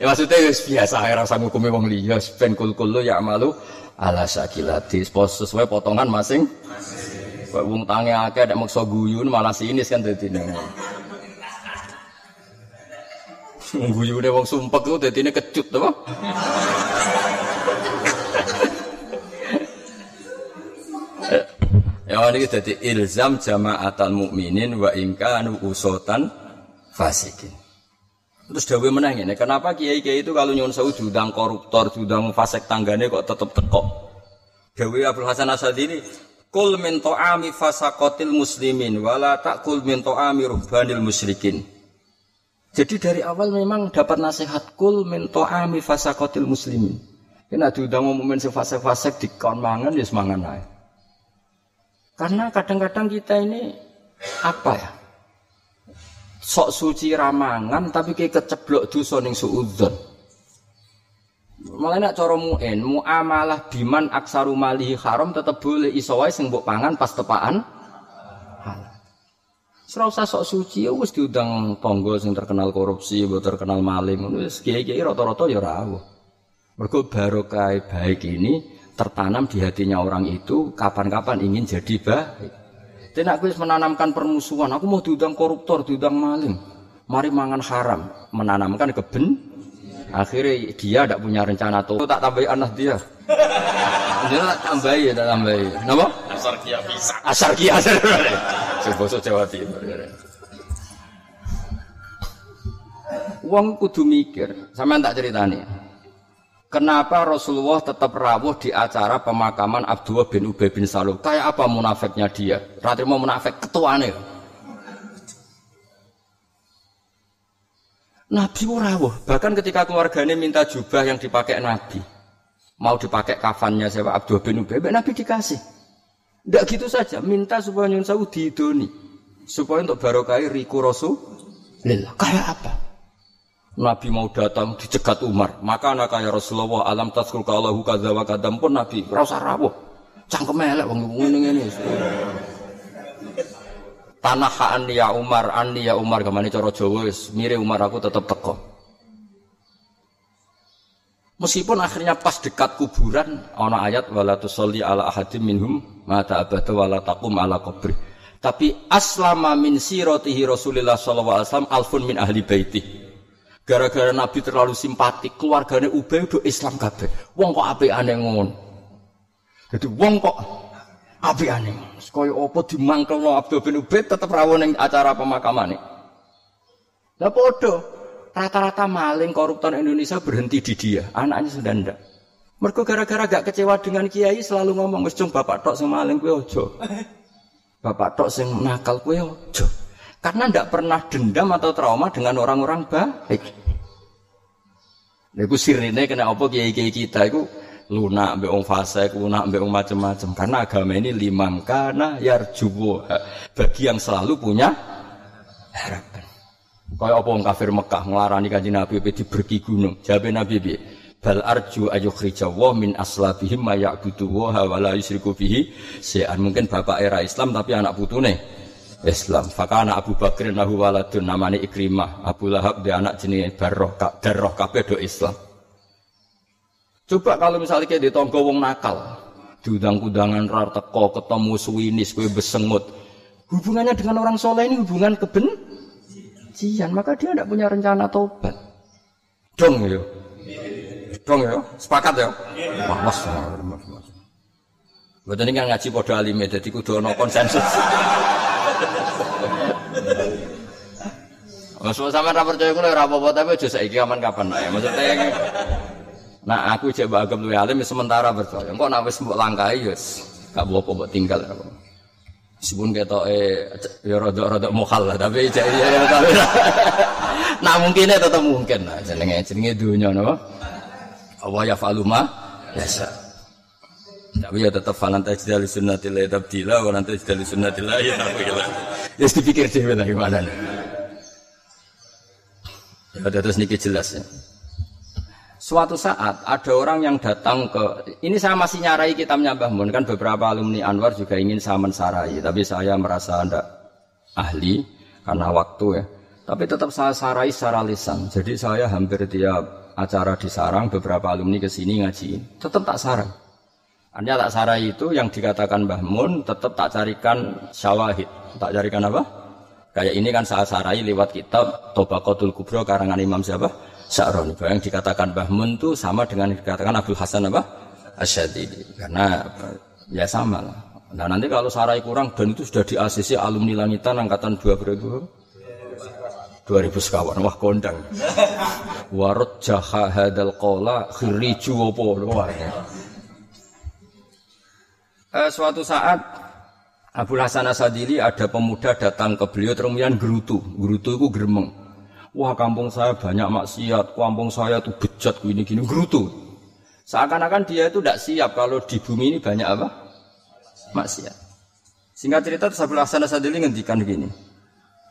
ya maksudnya ya biasa ya rasa ngukumi wong liya ben kul kulu ya malu ala sakilati sesuai potongan masing Kok wong tangi akeh nek maksa guyun malah sinis kan dadi. Guyune wong sumpek ku dadine kecut to. Ya ini jadi ilzam jama'atal mukminin wa ingkanu usotan fasikin. Terus dawe menang ini, kenapa kiai kiai itu kalau nyuwun sewu diundang koruptor, diundang fasik tanggane kok tetep teko? Dawe Abdul Hasan ini, kul min ta'ami fasakotil muslimin, wala tak kul min ta'ami ruhbanil musyrikin. Jadi dari awal memang dapat nasihat kul min ta'ami fasakotil muslimin. Kena diundang umumin sefasek-fasek di kawan mangan, ya semangan aja. Karena kadang-kadang kita ini apa ya? Sok suci ramangan tapi kayak keceblok dosa ning suudzon. Malah nak cara mu'en, muamalah biman aksaru malihi haram tetap boleh iso wae sing pangan pas tepaan halal. Usah sok suci ya wis diundang tangga sing terkenal korupsi, mbok terkenal maling, wis kiai-kiai rata-rata ya ora Mergo barokah baik ini tertanam di hatinya orang itu kapan-kapan ingin jadi baik. Tidak aku menanamkan permusuhan. Aku mau diundang koruptor, diundang maling. Mari mangan haram, menanamkan keben. Akhirnya dia tidak punya rencana tuh. Tak tambahi anak dia. [LAUGHS] Dia tak tambahi ya, tak tambahi. Napa? Asar kia bisa. Asar kia. [LAUGHS] Sebosok Jawa Timur. Uang kudu mikir. Sama tak ceritanya. Kenapa Rasulullah tetap rawuh di acara pemakaman Abdullah bin Ubay bin Salul? Kayak apa munafiknya dia? Ratri mau munafik ketuane. Nabi rawuh. Bahkan ketika keluarganya minta jubah yang dipakai Nabi. Mau dipakai kafannya siapa Abdullah bin Ubay, Nabi dikasih. Tidak gitu saja, minta supaya Nyun Sawu didoni. Supaya untuk barokai riku Rasul. Kayak apa? Nabi mau datang dicegat Umar. Maka anak kaya Rasulullah alam taskur kalau kadza kadam pun Nabi rasa rawuh. Cangkem elek wong ngene ngene. Tanah anni ya Umar, anni ya Umar ke mana cara Jawa wis mire Umar aku tetap teko. Meskipun akhirnya pas dekat kuburan ana ayat wala tusalli ala ahadim minhum mata abada wala taqum ala qabri. Tapi aslama min siratihi Rasulullah sallallahu alaihi wasallam alfun min ahli baiti. Gara-gara Nabi terlalu simpatik, keluarganya Ubay udah Islam kabeh. Wong kok api aneh ngono. Jadi wong kok api aneh. Kaya apa dimangkelno Abdul bin Ubay tetep rawon ning acara pemakaman ini. Lah podo, rata-rata maling koruptor Indonesia berhenti di dia, anaknya sudah ndak. Mereka gara-gara gak kecewa dengan kiai selalu ngomong wis bapak tok sing maling kowe aja. [LAUGHS] Bapak tok sing nakal kowe aja. Karena tidak pernah dendam atau trauma dengan orang-orang baik. Niku sirine kena apa kiai-kiai kita itu lunak mbek wong fasik, lunak mbek wong macam-macam. Karena agama ini limam karena yarjubu bagi yang selalu punya harapan. Kaya apa wong kafir Mekah nglarani kanjeng Nabi pe diberki gunung. Jawabe Nabi piye? Bal arju ayukhrija wa min aslabihim ma ya'budu wa la yusyriku bihi se'an. Mungkin bapak era Islam tapi anak putune Islam. Fakana Abu Bakr nahu waladun namanya Ikrimah. Abu Lahab dia anak jenis Barroh, Darroh kabeh do Islam. Coba kalau misalnya kayak di tonggo wong nakal, diundang-undangan rar teko ketemu suwinis kue besengut. Hubungannya dengan orang soleh ini hubungan kebencian, maka dia tidak punya rencana tobat. Dong yo. Dong yo, sepakat ya? Wah, mas, mas, mas. Betul ini ngaji podo alime, jadi kudu no konsensus. Maksud sama ra percaya kulo ora apa-apa tapi aja saiki aman kapan ae. Maksudnya Nah aku cek bagem luwe alim sementara percaya. Engko nek wis mbok langkahi ya gak apa-apa mbok tinggal apa. Meskipun eh ya rada-rada mokal lah tapi cek ya, ya tapi nah mungkinnya tetap mungkin lah jenenge jenenge dunia napa. Allah ya faluma biasa. Tapi ya tetap falan tajdal sunnatillah tabdila wa nanti tajdal sunnatillah ya tapi Ya dipikir dhewe gimana nih. Ya terus niki jelas ya. Suatu saat ada orang yang datang ke ini saya masih nyarai kitabnya Mbah Mun kan beberapa alumni Anwar juga ingin saya mensarai tapi saya merasa anda ahli karena waktu ya. Tapi tetap saya sarai secara lisan. Jadi saya hampir tiap acara di Sarang beberapa alumni ke sini ngaji. Tetap tak sarai. Artinya tak sarai itu yang dikatakan Mbah Mun tetap tak carikan syawahid. Tak carikan apa? Kayak ini kan saya sarai lewat kitab Tobakotul Kubro karangan Imam siapa? Sa'roni. Yang dikatakan Mbah Mun itu sama dengan dikatakan Abdul Hasan apa? Asyadili. Karena ya sama lah. Nah nanti kalau sarai kurang dan itu sudah di ACC alumni langitan angkatan 2000 2000 sekawan wah kondang [LAUGHS] warut jaha hadal kola khiriju opo wah eh, suatu saat Abu Hasan Asadili ada pemuda datang ke beliau terus gerutu gerutu itu geremeng Wah kampung saya banyak maksiat, kampung saya tuh bejat gini-gini, gerutu. Seakan-akan dia itu tidak siap kalau di bumi ini banyak apa? Maksiat. Singkat cerita Sabul Hasan Sadili ngendikan begini.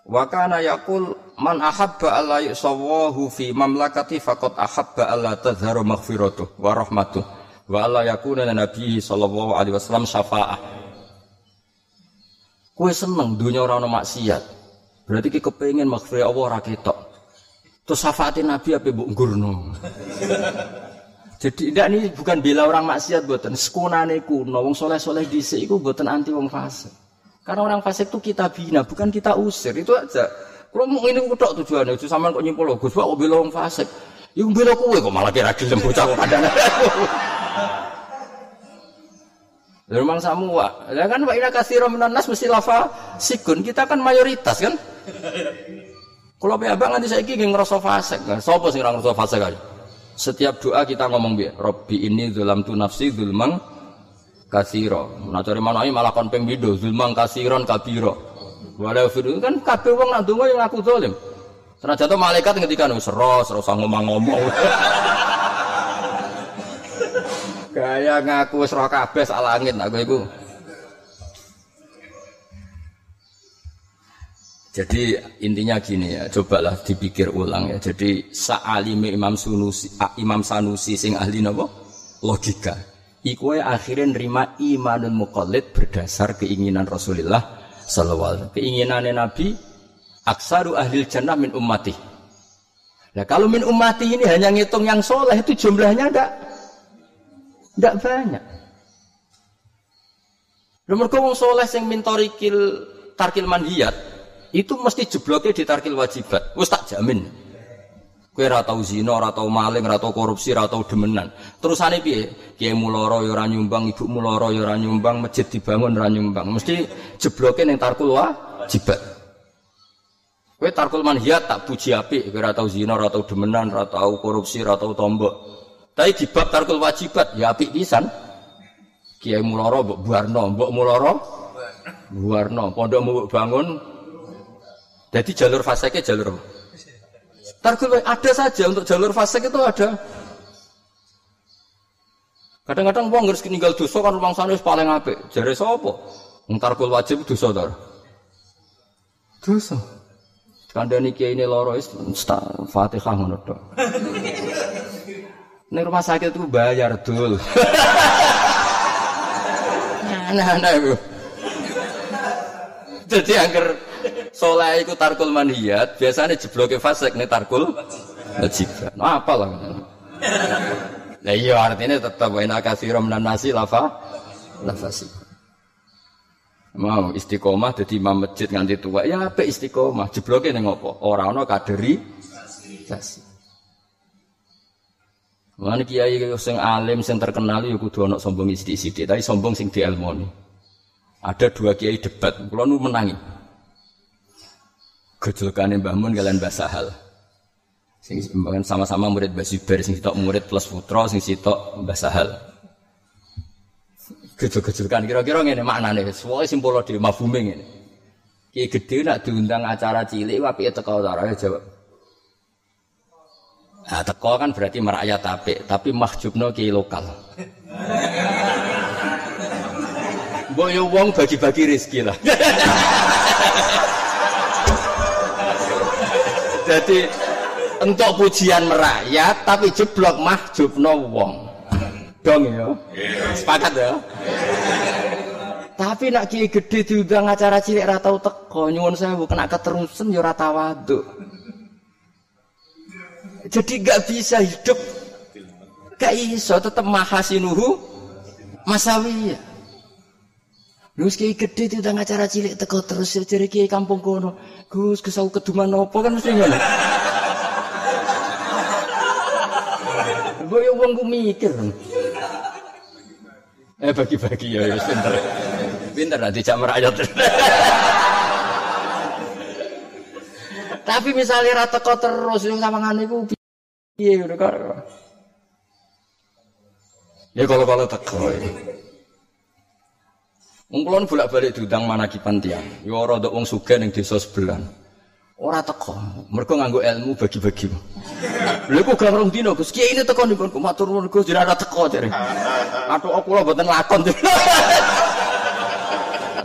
Wa kana yaqul man ahabba alla yusawahu fi mamlakati faqad ahabba alla tadhharu maghfiratuh wa rahmatuh wa alla yakuna nabi sallallahu alaihi wasallam syafa'ah. Kue seneng dunia orang maksiat. Berarti kita kepengen maghfirah Allah ora ketok. Terus syafatin Nabi apa bu gurno. [LAUGHS] Jadi tidak ini bukan bela orang maksiat buatan sekunane kuno, wong soleh soleh di iku buatan anti wong fasik. Karena orang fasik itu kita bina, bukan kita usir itu aja. Kalau mau ini kutok tujuannya, itu sama kok nyimpul Gus kok bela wong fasik. Iku bela kue kok malah kira gelem bocah kok. [LAUGHS] Lalu memang samu ya kan wa ina kasiro nas mesti lava sikun. Kita kan mayoritas kan. Kalau abang nanti saya ingin ngerasa fasek, nah, sopo sih ngerasa fasek aja. Setiap doa kita ngomong biar Robbi ini dalam tu nafsi zulmang kasiro. Nah mana ini malah kon pengbido zulmang kasiron kabiro. Walau fidu kan kabeh wong nak donga yang aku zalim. Senajan jatuh malaikat ngendikan wis ora ngomong-ngomong. [LAUGHS] Gaya ngaku wis roh kabeh sak aku iku. Jadi intinya gini ya, cobalah dipikir ulang ya. Jadi sa'alime Imam Sunusi, Imam Sanusi sing ahli napa? Logika. Iku akhirnya nerima imanun muqallid berdasar keinginan Rasulullah sallallahu alaihi Keinginannya Nabi aksaru ahli jannah min ummati. Nah kalau min ummati ini hanya ngitung yang soleh itu jumlahnya enggak enggak banyak. Nomor kau soleh yang mintorikil tarkil manhiyat itu mesti jebloknya di tarkil wajibat. Wes tak jamin. Kue ratau zino, ratau maling, ratau korupsi, ratau demenan. Terus ane piye? Kiai muloro yo nyumbang, ibu muloro yo nyumbang, masjid dibangun ora nyumbang. Mesti jebloknya yang tarkul wajibat. Kue tarkul manhiat tak puji api, kue ratau zino, ratau demenan, ratau korupsi, ratau tombok. Tapi di bab tarkul wajibat ya api pisan. Kiai muloro mbok buarno, mbok muloro buarno, pondok mbok bangun jadi jalur faseknya jalur apa? Targul ada saja untuk jalur fasek itu ada. Kadang-kadang wong harus tinggal dosa kan rumah sana paling apik. Jare sapa? Wong tarkul wajib dosa tar. Dosa. Kandani kiai ini loro Fatihah ngono. [LAUGHS] Ning rumah sakit itu bayar dul. [LAUGHS] Nah-nah iku. Jadi angker soleh iku tarkul manhiyat, biasanya jebloke fasik nih tarkul wajib. Nah, apa lah. Nah iya artinya tetap wa inna minan nasi lafa lafasi. Mau istiqomah jadi imam masjid nganti tua ya apa istiqomah jebloke ning apa? Ora ana kaderi sasi. Mana kiai sing alim sing terkenal ya kudu ana sombong sithik-sithik, tapi sombong sing dielmoni. Ada dua kiai debat, kula nu menangi. Gejolkane Mbah Mun kalian Mbah Sahal. Sing sama-sama murid Mbah Zubair, sing sitok murid plus putra, sing sitok Mbah Sahal. Gejol-gejolkan kira-kira ngene maknane, sesuai simpul di mafhume ngene. Kiai gede nak diundang acara cilik apike teko ora jawab. Nah, teko kan berarti merakyat apik, tapi mahjubno kiai lokal. Mbok yo wong bagi-bagi rezeki lah. Jadi untuk pujian merakyat tapi jeblok mahjubno wong. Dong ya. Sepakat ya. Tapi nak kiai gede diundang acara cilik ora tau teko, nyuwun sewu kena keterusan ya ora tawaduk. Jadi gak bisa hidup gak iso tetap mahasinuhu masawiyah. Lu kiai gede itu udah acara cilik teko terus jadi kiai kampung kono. Gus kesau keduman nopo kan mesti ngono. Gue yang uang gue mikir. Eh bagi-bagi ya, ya pinter. Pinter nanti jam rakyat. Tapi misalnya rata kau terus yang sama ngane piye udah kok. Ya kalau kalau teko. Wong kula bolak-balik diundang manakipan tiyang. Ya ora ndok wong sugih ning desa sebelah. Ora teko, mergo nganggo ilmu bagi-bagi. Lha kok gak rong dino Gus, kiai ini teko niku matur nuwun Gus jenengan ora teko jare. Aduh kula mboten lakon. [LAUGHS]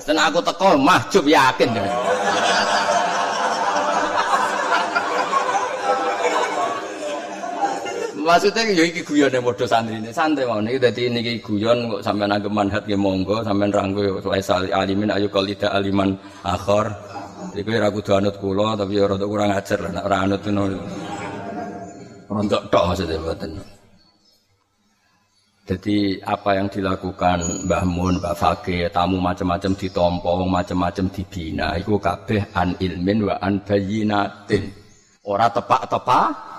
Sen aku teko mahjub yakin. Maksudnya ya iki guyon yang bodoh santri ini santai mau nih jadi ini guyon kok sampai nanggung manhat ya monggo sampai ranggo sali alimin ayu kalau tidak aliman akhor Iku ora kudu anut kula tapi rada kurang ajar lah nek ora anut ngono. Rontok tok maksudnya mboten. Jadi apa yang dilakukan Mbah Mun, Mbah Fakih, tamu macam-macam ditompo, macam-macam dibina, itu kabeh an ilmin wa an bayinatin. Ora tepak-tepak.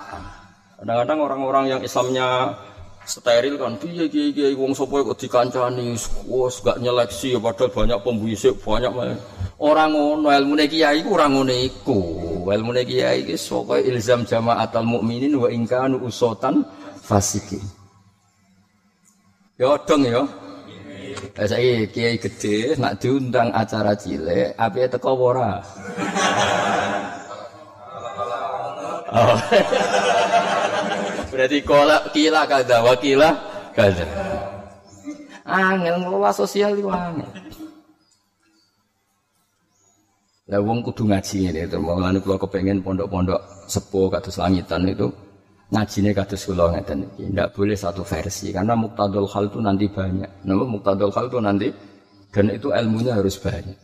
Kadang-kadang orang-orang yang Islamnya steril kan piye kiye kiye wong sapa kok dikancani? Wis gak nyeleksi padahal banyak pembisik banyak orang ngono ilmune kiai iku ora ngono iku. Ilmune kiai iki pokoke ilzam jamaatal mukminin wa in kanu usotan fasikin. Ya dong ya. Eh saya kiai gede nak diundang acara cilik api teko ora? [LAUGHS] Oh. [LAUGHS] Berarti kola kila kada wakila kada. Angel ngelola sosial itu angel. Lah wong kudu ngaji ini itu. Mulane kula kepengen pondok-pondok sepuh kados langitan itu ngajine kados kula ngeten iki. Ndak boleh satu versi karena muktadul hal itu nanti banyak. Nama muktadul hal itu nanti dan itu ilmunya harus banyak.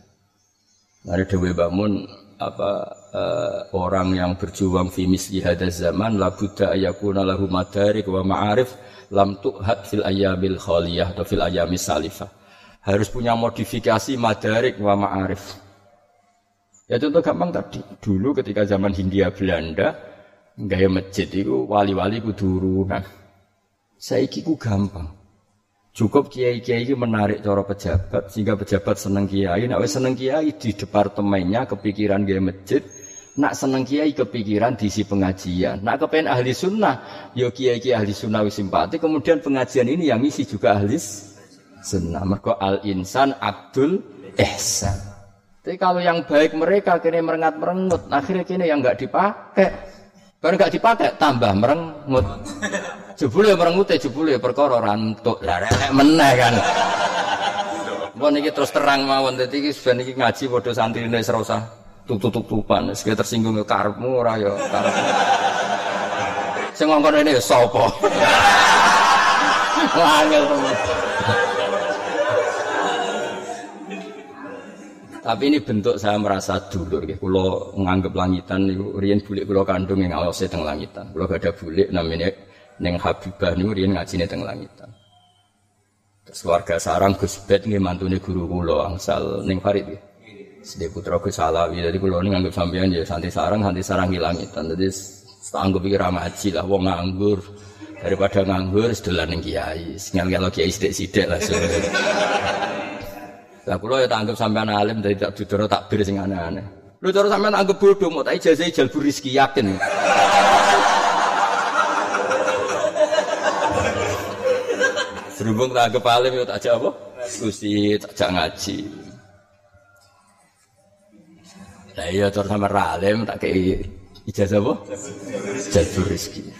Ada Dewi Bangun apa uh, orang yang berjuang fi misli hadaz zaman la ayakuna lahu madarik wa ma'arif lam tu'had fil ayyamil khaliyah atau fil ayyamis salifah. Harus punya modifikasi madarik wa ma'arif. Ya contoh gampang tadi. Dulu ketika zaman Hindia Belanda gaya masjid itu wali-wali ku turunan. Saiki gampang. Cukup kiai-kiai ini menarik cara pejabat sehingga pejabat seneng kiai. Nak seneng kiai di departemennya kepikiran gaya masjid. Nak seneng kiai kepikiran diisi pengajian. Nak kepengen ahli sunnah, yo kiai kiai ahli sunnah simpati. Kemudian pengajian ini yang isi juga ahli sunnah. Mereka al insan Abdul Ihsan. Tapi kalau yang baik mereka kini merengat merengut, akhirnya kini yang nggak dipakai. Baru nggak dipakai tambah merengut. Jebule merengute jebule perkara ora entuk. Lah rek meneh kan. Mun iki terus terang mawon dadi iki ben iki ngaji padha santrine ora usah tutup-tutupan, sekali tersinggung ke karepmu ora ya karepmu. Sing ngongkon ini ya sapa? [LAUGHS] Temen. Tapi ini bentuk saya merasa dulur ya. Kalau nganggep langitan niku riyen bulik kula kandung yang ngawase teng langitan. Kalau gak ada bulik namanya neng Habibah niku riyen ngajine teng langitan. Terus keluarga sarang Gus Bet nggih mantune guru kula angsal ning Farid ya. Sedih putra Gus Alawi. Jadi kalau ini nganggep sampean ya santi sarang, santi sarang hilangitan. Jadi anggap pikir ngaji lah, wong nganggur daripada nganggur sedolan yang kiai. Singal kalau kiai sidik-sidik lah. Lah kula ya tak anggap sampean alim dari tak dudoro takbir sing aneh-aneh. Lu cara sampean anggap bodoh mau tak ijazah jalbur rezeki yakin. Serubung tak anggap alim ya tak apa? Diskusi, tak ngaji. Lah iya terus sama ralim tak kei ijazah apa? Jalur rezeki.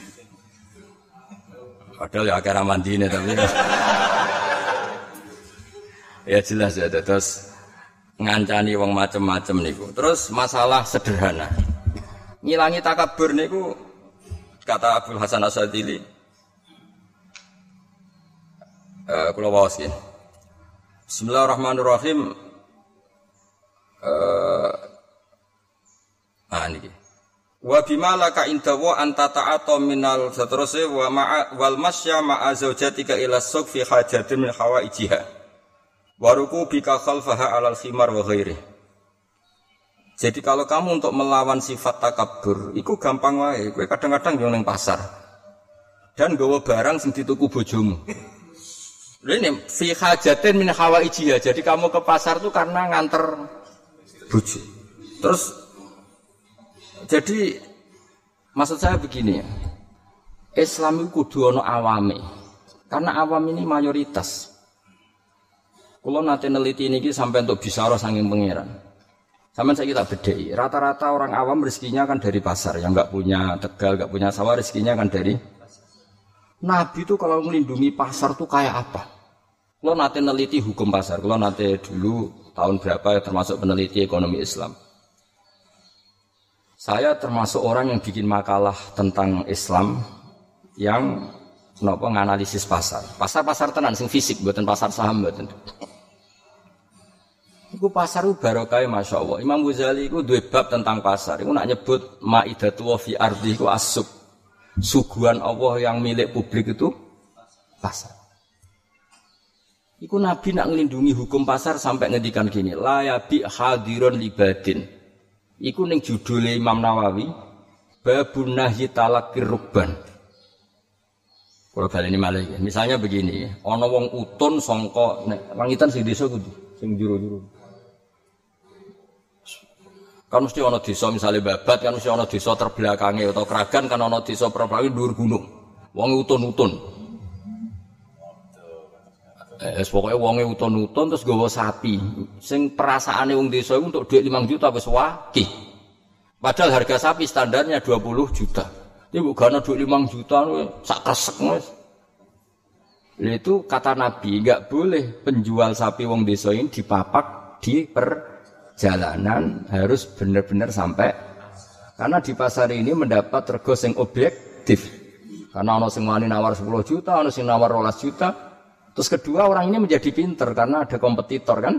Padahal ya akhirnya mandi tapi ya jelas ya terus ngancani wong macem-macem niku. Terus masalah sederhana. Ngilangi takabur niku kata Abdul Hasan Asadili. Uh, kula waos Bismillahirrahmanirrahim. Uh, Ah niki. Wa bima laka indawa anta ta'ata minal seterusnya wa ma'a wal masya ma'a zaujatika ila suq fi hajatin min hawaijiha. Wa bika khalfaha alal khimar wa ghairi. Jadi kalau kamu untuk melawan sifat takabur, itu gampang wae. Kowe kadang-kadang yo pasar. Dan gawa barang sing dituku bojomu. Ini fi hajatin min hawaijiha. Jadi kamu ke pasar tuh karena nganter bojo. Terus jadi maksud saya begini ya. Islam itu kudu awame. Karena awam ini mayoritas. Kalau nanti neliti ini sampai untuk bisa roh sanging pangeran. Sama saya kita bedai. Rata-rata orang awam rezekinya kan dari pasar. Yang nggak punya tegal, nggak punya sawah rezekinya kan dari Nabi itu kalau melindungi pasar tuh kayak apa? Kalau nanti neliti hukum pasar, kalau nanti dulu tahun berapa termasuk peneliti ekonomi Islam. Saya termasuk orang yang bikin makalah tentang Islam yang nopo nganalisis pasar. Pasar-pasar tenan sing fisik buatan pasar saham buatan. Iku pasar itu barokah masya Allah. Imam Ghazali itu dua bab tentang pasar. Iku nak nyebut maidatu fi ardi itu asuk. Suguhan Allah yang milik publik itu pasar. Iku Nabi nak ngelindungi hukum pasar sampai ngedikan gini. Layabi hadiron libadin. Iku ning judule Imam Nawawi babun nahyi talakir rukban. Kalau kali ini malah ya. Misalnya begini, ono wong utun songko, langitan sing desa kudu, sing juru-juru. Kan mesti ono desa misalnya babat, kan mesti ono desa terbelakangi atau keragan kan ono desa perbelakangi dhuwur gunung. Wong utun-utun. Eh, pokoknya wonge uton-uton terus gawa sapi. Sing perasaane wong desa untuk duit 5 juta wis wakih. Padahal harga sapi standarnya 20 juta. Ini bukan duit 5 juta sak kresek wis. Itu kata Nabi, nggak boleh penjual sapi wong desa ini dipapak di perjalanan harus benar-benar sampai karena di pasar ini mendapat rego sing objektif. Karena ono sing wani nawar 10 juta, ono sing nawar 12 juta, Terus kedua orang ini menjadi pinter karena ada kompetitor kan.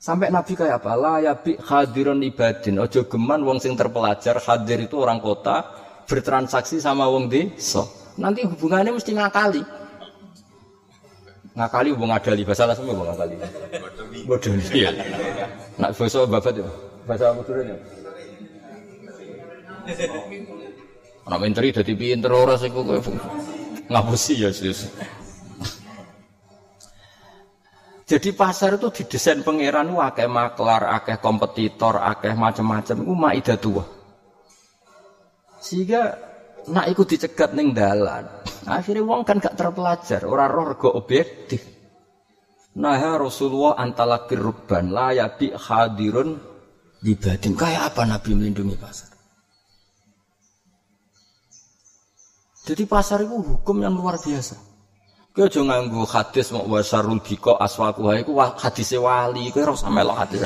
Sampai Nabi kayak apa? La ya bi hadirun ibadin. Ojo geman wong sing terpelajar hadir itu orang kota bertransaksi sama wong desa. Nanti hubungannya mesti ngakali. Ngakali hubung adali bahasa semua ngakali. Bodoh iya. Nak bahasa babat ya. Bahasa turun ya? Anak menteri jadi pinter orang sih ngapusi ya sus. Jadi pasar itu didesain pangeran akeh maklar, akeh kompetitor, akeh macam-macam itu maidah tua. Sehingga nak ikut dicegat neng dalan. Akhirnya wong kan gak terpelajar, orang roh rego objektif. Nah ya Rasulullah antalakir rubban la yabi hadirun dibadin. Kayak apa Nabi melindungi pasar? Jadi pasar itu hukum yang luar biasa. Kowe aja nganggo hadis mau wasarul biko aswaku iku hadise wali, ora usah melok hadis.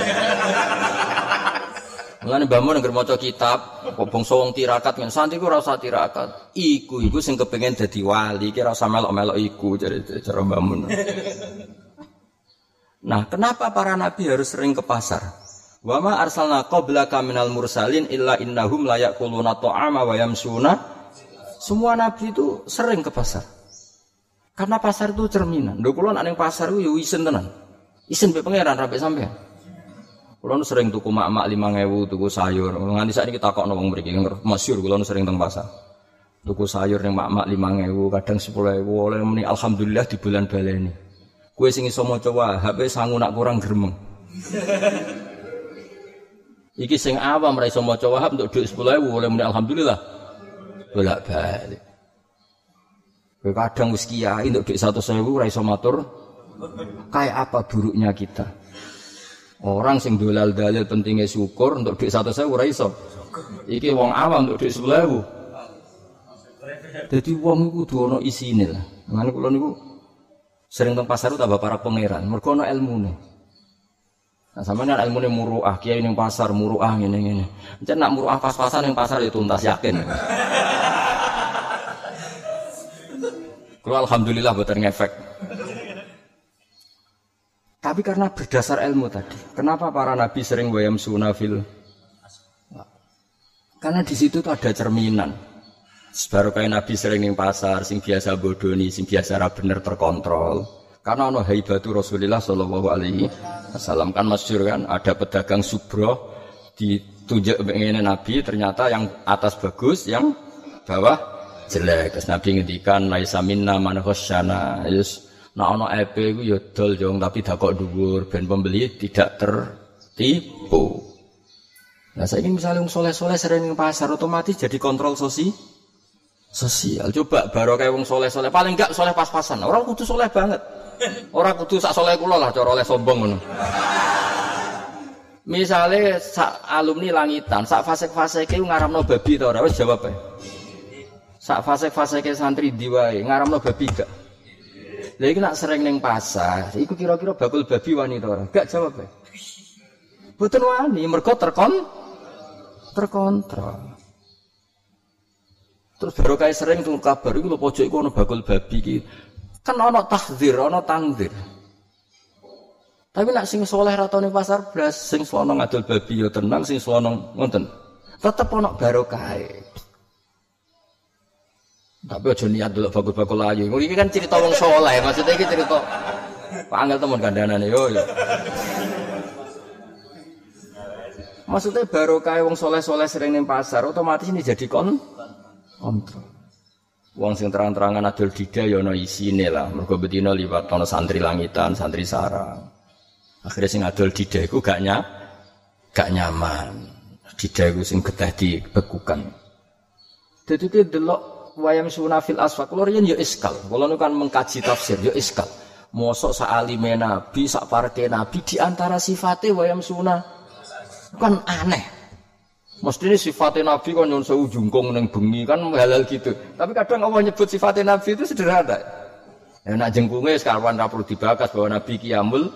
Mulane Mbah Mun maca kitab, kok bangsa wong tirakat kan santri ku ora usah tirakat. Iku iku sing kepengin dadi wali, ki ora usah melok-melok iku cara Mbah Mun. Nah, kenapa para nabi harus sering ke pasar? Wa ma arsalna qablaka minal mursalin illa innahum la yaquluna ta'ama wa yamsuna. Semua nabi itu sering ke pasar. Karena pasar itu cerminan. Lho kula nek pasar ku yo isen tenan. Isen pe pangeran rapi sampean. Kulo sering tuku mak-mak 5000 tuku sayur. Nganti saat ini kita kok wong mriki masyhur kulo sering teng pasar. Tuku sayur yang mak-mak 5000, kadang 10000 oleh muni alhamdulillah di bulan baleni. Kue sing iso maca HP sangu nak kurang geremeng. [LAUGHS] Iki sing awam ra iso maca Wahab untuk dhuwit 10.000 oleh muni alhamdulillah. Bolak-balik. Kowe kadang wis kiai untuk dhuwit 100.000 ra iso matur. Kayak apa buruknya kita? Orang sing dolal dalil pentingnya syukur untuk dhuwit 100.000 ora iso. Iki wong awam untuk dhuwit 10.000. Jadi wong iku kudu ana isine lah. Mane kula niku Sering teng pasar itu tambah para pangeran, mergo ana ilmune. Nah, sampeyan ilmune muruah, kiai ning pasar muruah ngene ngene. Encen nak muruah pas-pasan ning pasar itu ya tuntas yakin. Kalau alhamdulillah boten ngefek. Tapi karena berdasar ilmu tadi, kenapa para nabi sering wayam sunafil? Karena di situ tuh ada cerminan. Baru kayak Nabi sering ning pasar, sing biasa bodoni, sing biasa ra bener terkontrol. Karena ono haibatu Rasulullah Shallallahu Alaihi Wasallam kan masyur kan, ada pedagang subro ditunjuk pengen Nabi, ternyata yang atas bagus, yang bawah jelek. Terus Nabi ngendikan laisa minna man khasyana. Yes, nah ono EP iku ya dol jong tapi dakok dhuwur ben pembeli tidak tertipu. Nah saya ingin misalnya soleh-soleh sering pasar otomatis jadi kontrol sosial sosial. Coba baru kayak wong soleh soleh paling enggak soleh pas-pasan. Orang kudu soleh banget. Orang kudu sak soleh kulo lah cara oleh sombong ngono. Misalnya sak alumni langitan, sak fase-fase ke ngaramno babi tau ora wis jawab ae. Sak fase-fase ke santri diwae ngaramno babi gak. Lha iki nak sering ning pasar, iku kira-kira bakul babi wani ta ora? Gak jawab ae. Boten wani, mergo terkon terkontrol. Terus baru kayak sering tuh kabar itu lo pojok itu ono bakul babi ki. Kan ono tahdir, ono tangdir. Tapi nak sing soleh nih pasar belas, sing selonong ngadol babi yo tenang, sing selonong ngonten. Tetep ono kayak. Tapi aja niat dulu bakul-bakul ayu. Ini kan cerita wong soleh, maksudnya ini cerita Pak Angel teman kandanan yo yo. Maksudnya baru kayak wong soleh-soleh sering nih pasar, otomatis ini jadi kon kontrol. Wong sing terang-terangan adol dida ya ana isine lah. Mergo betina liwat ana santri langitan, santri sarang. Akhirnya sing adol dida iku gak nya gak nyaman. Dida iku sing getah dibekukan. Dadi ki delok wayang sunafil asfaq kula riyen ya iskal. Kula kan mengkaji tafsir ya iskal. Mosok sak alime nabi, sak parke nabi di antara sifatnya wayang sunah kan aneh. Mesti ini sifatnya Nabi kan nyun sewu jungkung neng bengi kan halal gitu. Tapi kadang Allah nyebut sifatnya Nabi itu sederhana. Ya nak jengkungnya sekarang perlu dibakas bahwa Nabi kiamul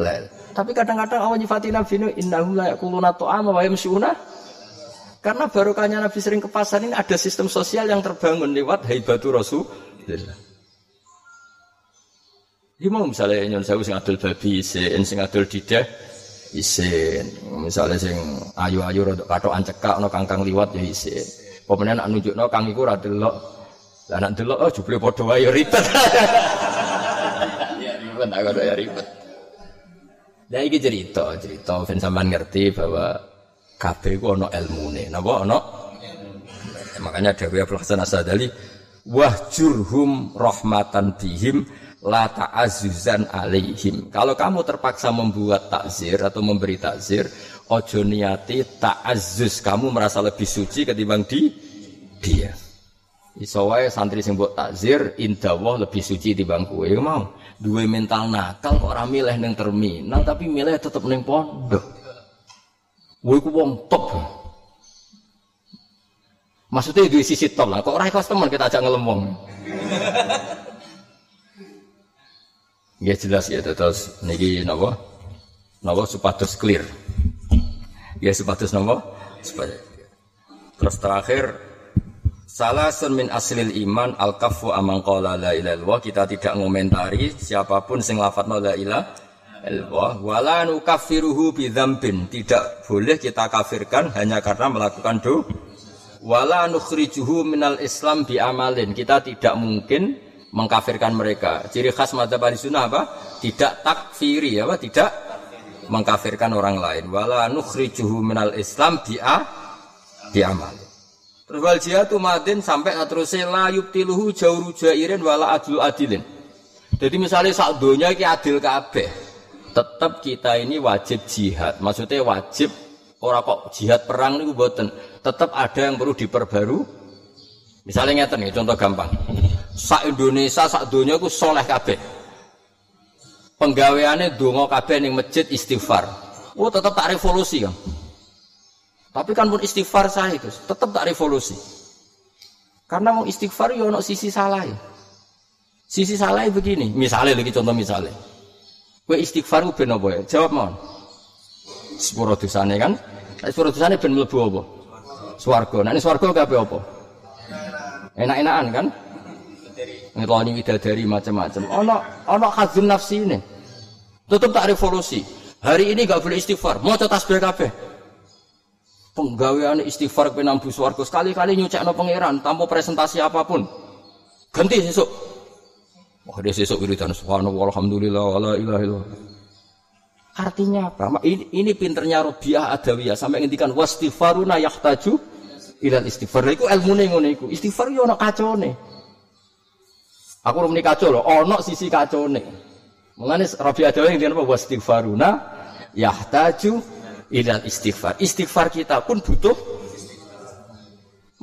lel. Tapi kadang-kadang Allah nyifatin Nabi ini innahum la yakuluna ta'ama yamsyuna. Karena barokahnya Nabi sering ke pasar ini ada sistem sosial yang terbangun lewat haibatu Rasulullah. Ini mau misalnya nyon sewu sing adul babi, sing adul didah, isin. Misalnya sing ayu-ayu rada katokan cekak ana kangkang liwat ya isin. Pemene nak nunjukno kang iku ora delok. Lah nak delok oh jebule padha wae ya ribet. ya ribet aku ya ribet. Lah iki cerita, cerita ben sampean ngerti bahwa kabeh ku ana ilmune. Napa ana? Makanya Dewi Abdul Hasan Asadali wahjurhum rahmatan bihim la ta'azuzan alaihim. Kalau kamu terpaksa membuat takzir atau memberi takzir, ojo niati ta'azus kamu merasa lebih suci ketimbang di dia. Isowai santri sing buat takzir indawah lebih suci timbang kowe mau. Dua mental nakal kok ora milih ning terminal tapi milih tetep ning pondok. Kowe ku wong top. Maksudnya di sisi top lah, kok ora ikhlas teman kita ajak ngelemong. [LAUGHS] Ya jelas ya terus niki napa? Napa supados clear. Ya sepatus nopo? Sepatus. Terus terakhir Salah min aslil iman al kafu amang qala la ilaha Kita tidak ngomentari siapa pun sing lafat la ilaha illallah wala nukaffiruhu bidzambin. Tidak boleh kita kafirkan hanya karena melakukan do. Wala nukhrijuhu minal Islam bi amalin. Kita tidak mungkin mengkafirkan mereka. Ciri khas madzhab sunnah apa? Tidak takfiri apa? Tidak mengkafirkan orang lain. Wala nukhrijuhu minal Islam bi bi amalin. Terus wal jihadu madin sampai terus la yubtiluhu jauh jairin wala adil adilin. Jadi misalnya sak donya ki adil kabeh. Tetap kita ini wajib jihad. Maksudnya wajib orang kok jihad perang niku boten. Tetap ada yang perlu diperbaru. Misalnya ngeten nih contoh gampang. Sak Indonesia sak donya ku soleh kabeh. Penggaweane donga kabeh ning masjid istighfar. Oh tetap tak revolusi kan. Tapi kan pun istighfar saya itu tetap tak revolusi. Karena mau istighfar ya ono sisi salah ya. Sisi salah begini, misalnya lagi contoh misalnya. Kue istighfar ben apa ya? Jawab mohon. Sepuro dosane kan? Sepuro dosane ben mlebu apa? Swarga. Ini swarga kabeh apa? Enak-enakan kan? Ngeloni widadari macam-macam. Ono ono khazun nafsi ini. Tetap tak revolusi. Hari ini gak boleh istighfar. Mau tasbih kabeh penggawean istighfar penambu swarga sekali-kali no pangeran tanpa presentasi apa pun ganti sesuk wah dia sesuk wiridan subhanallah alhamdulillah wala ilaha illallah. Artinya apa? Ini, ini pinternya Robiah Adawiyah sampai ngendikan wastighfaruna yahtaju ilal istighfar. Iku ilmune ngono iku. Istighfar yo ana kacone. Aku rumeni kacau loh ono sisi kacone. Mengenai Robiah Adawiyah ngendikan apa? Wastighfaruna yahtaju ilal istighfar. Istighfar kita pun butuh.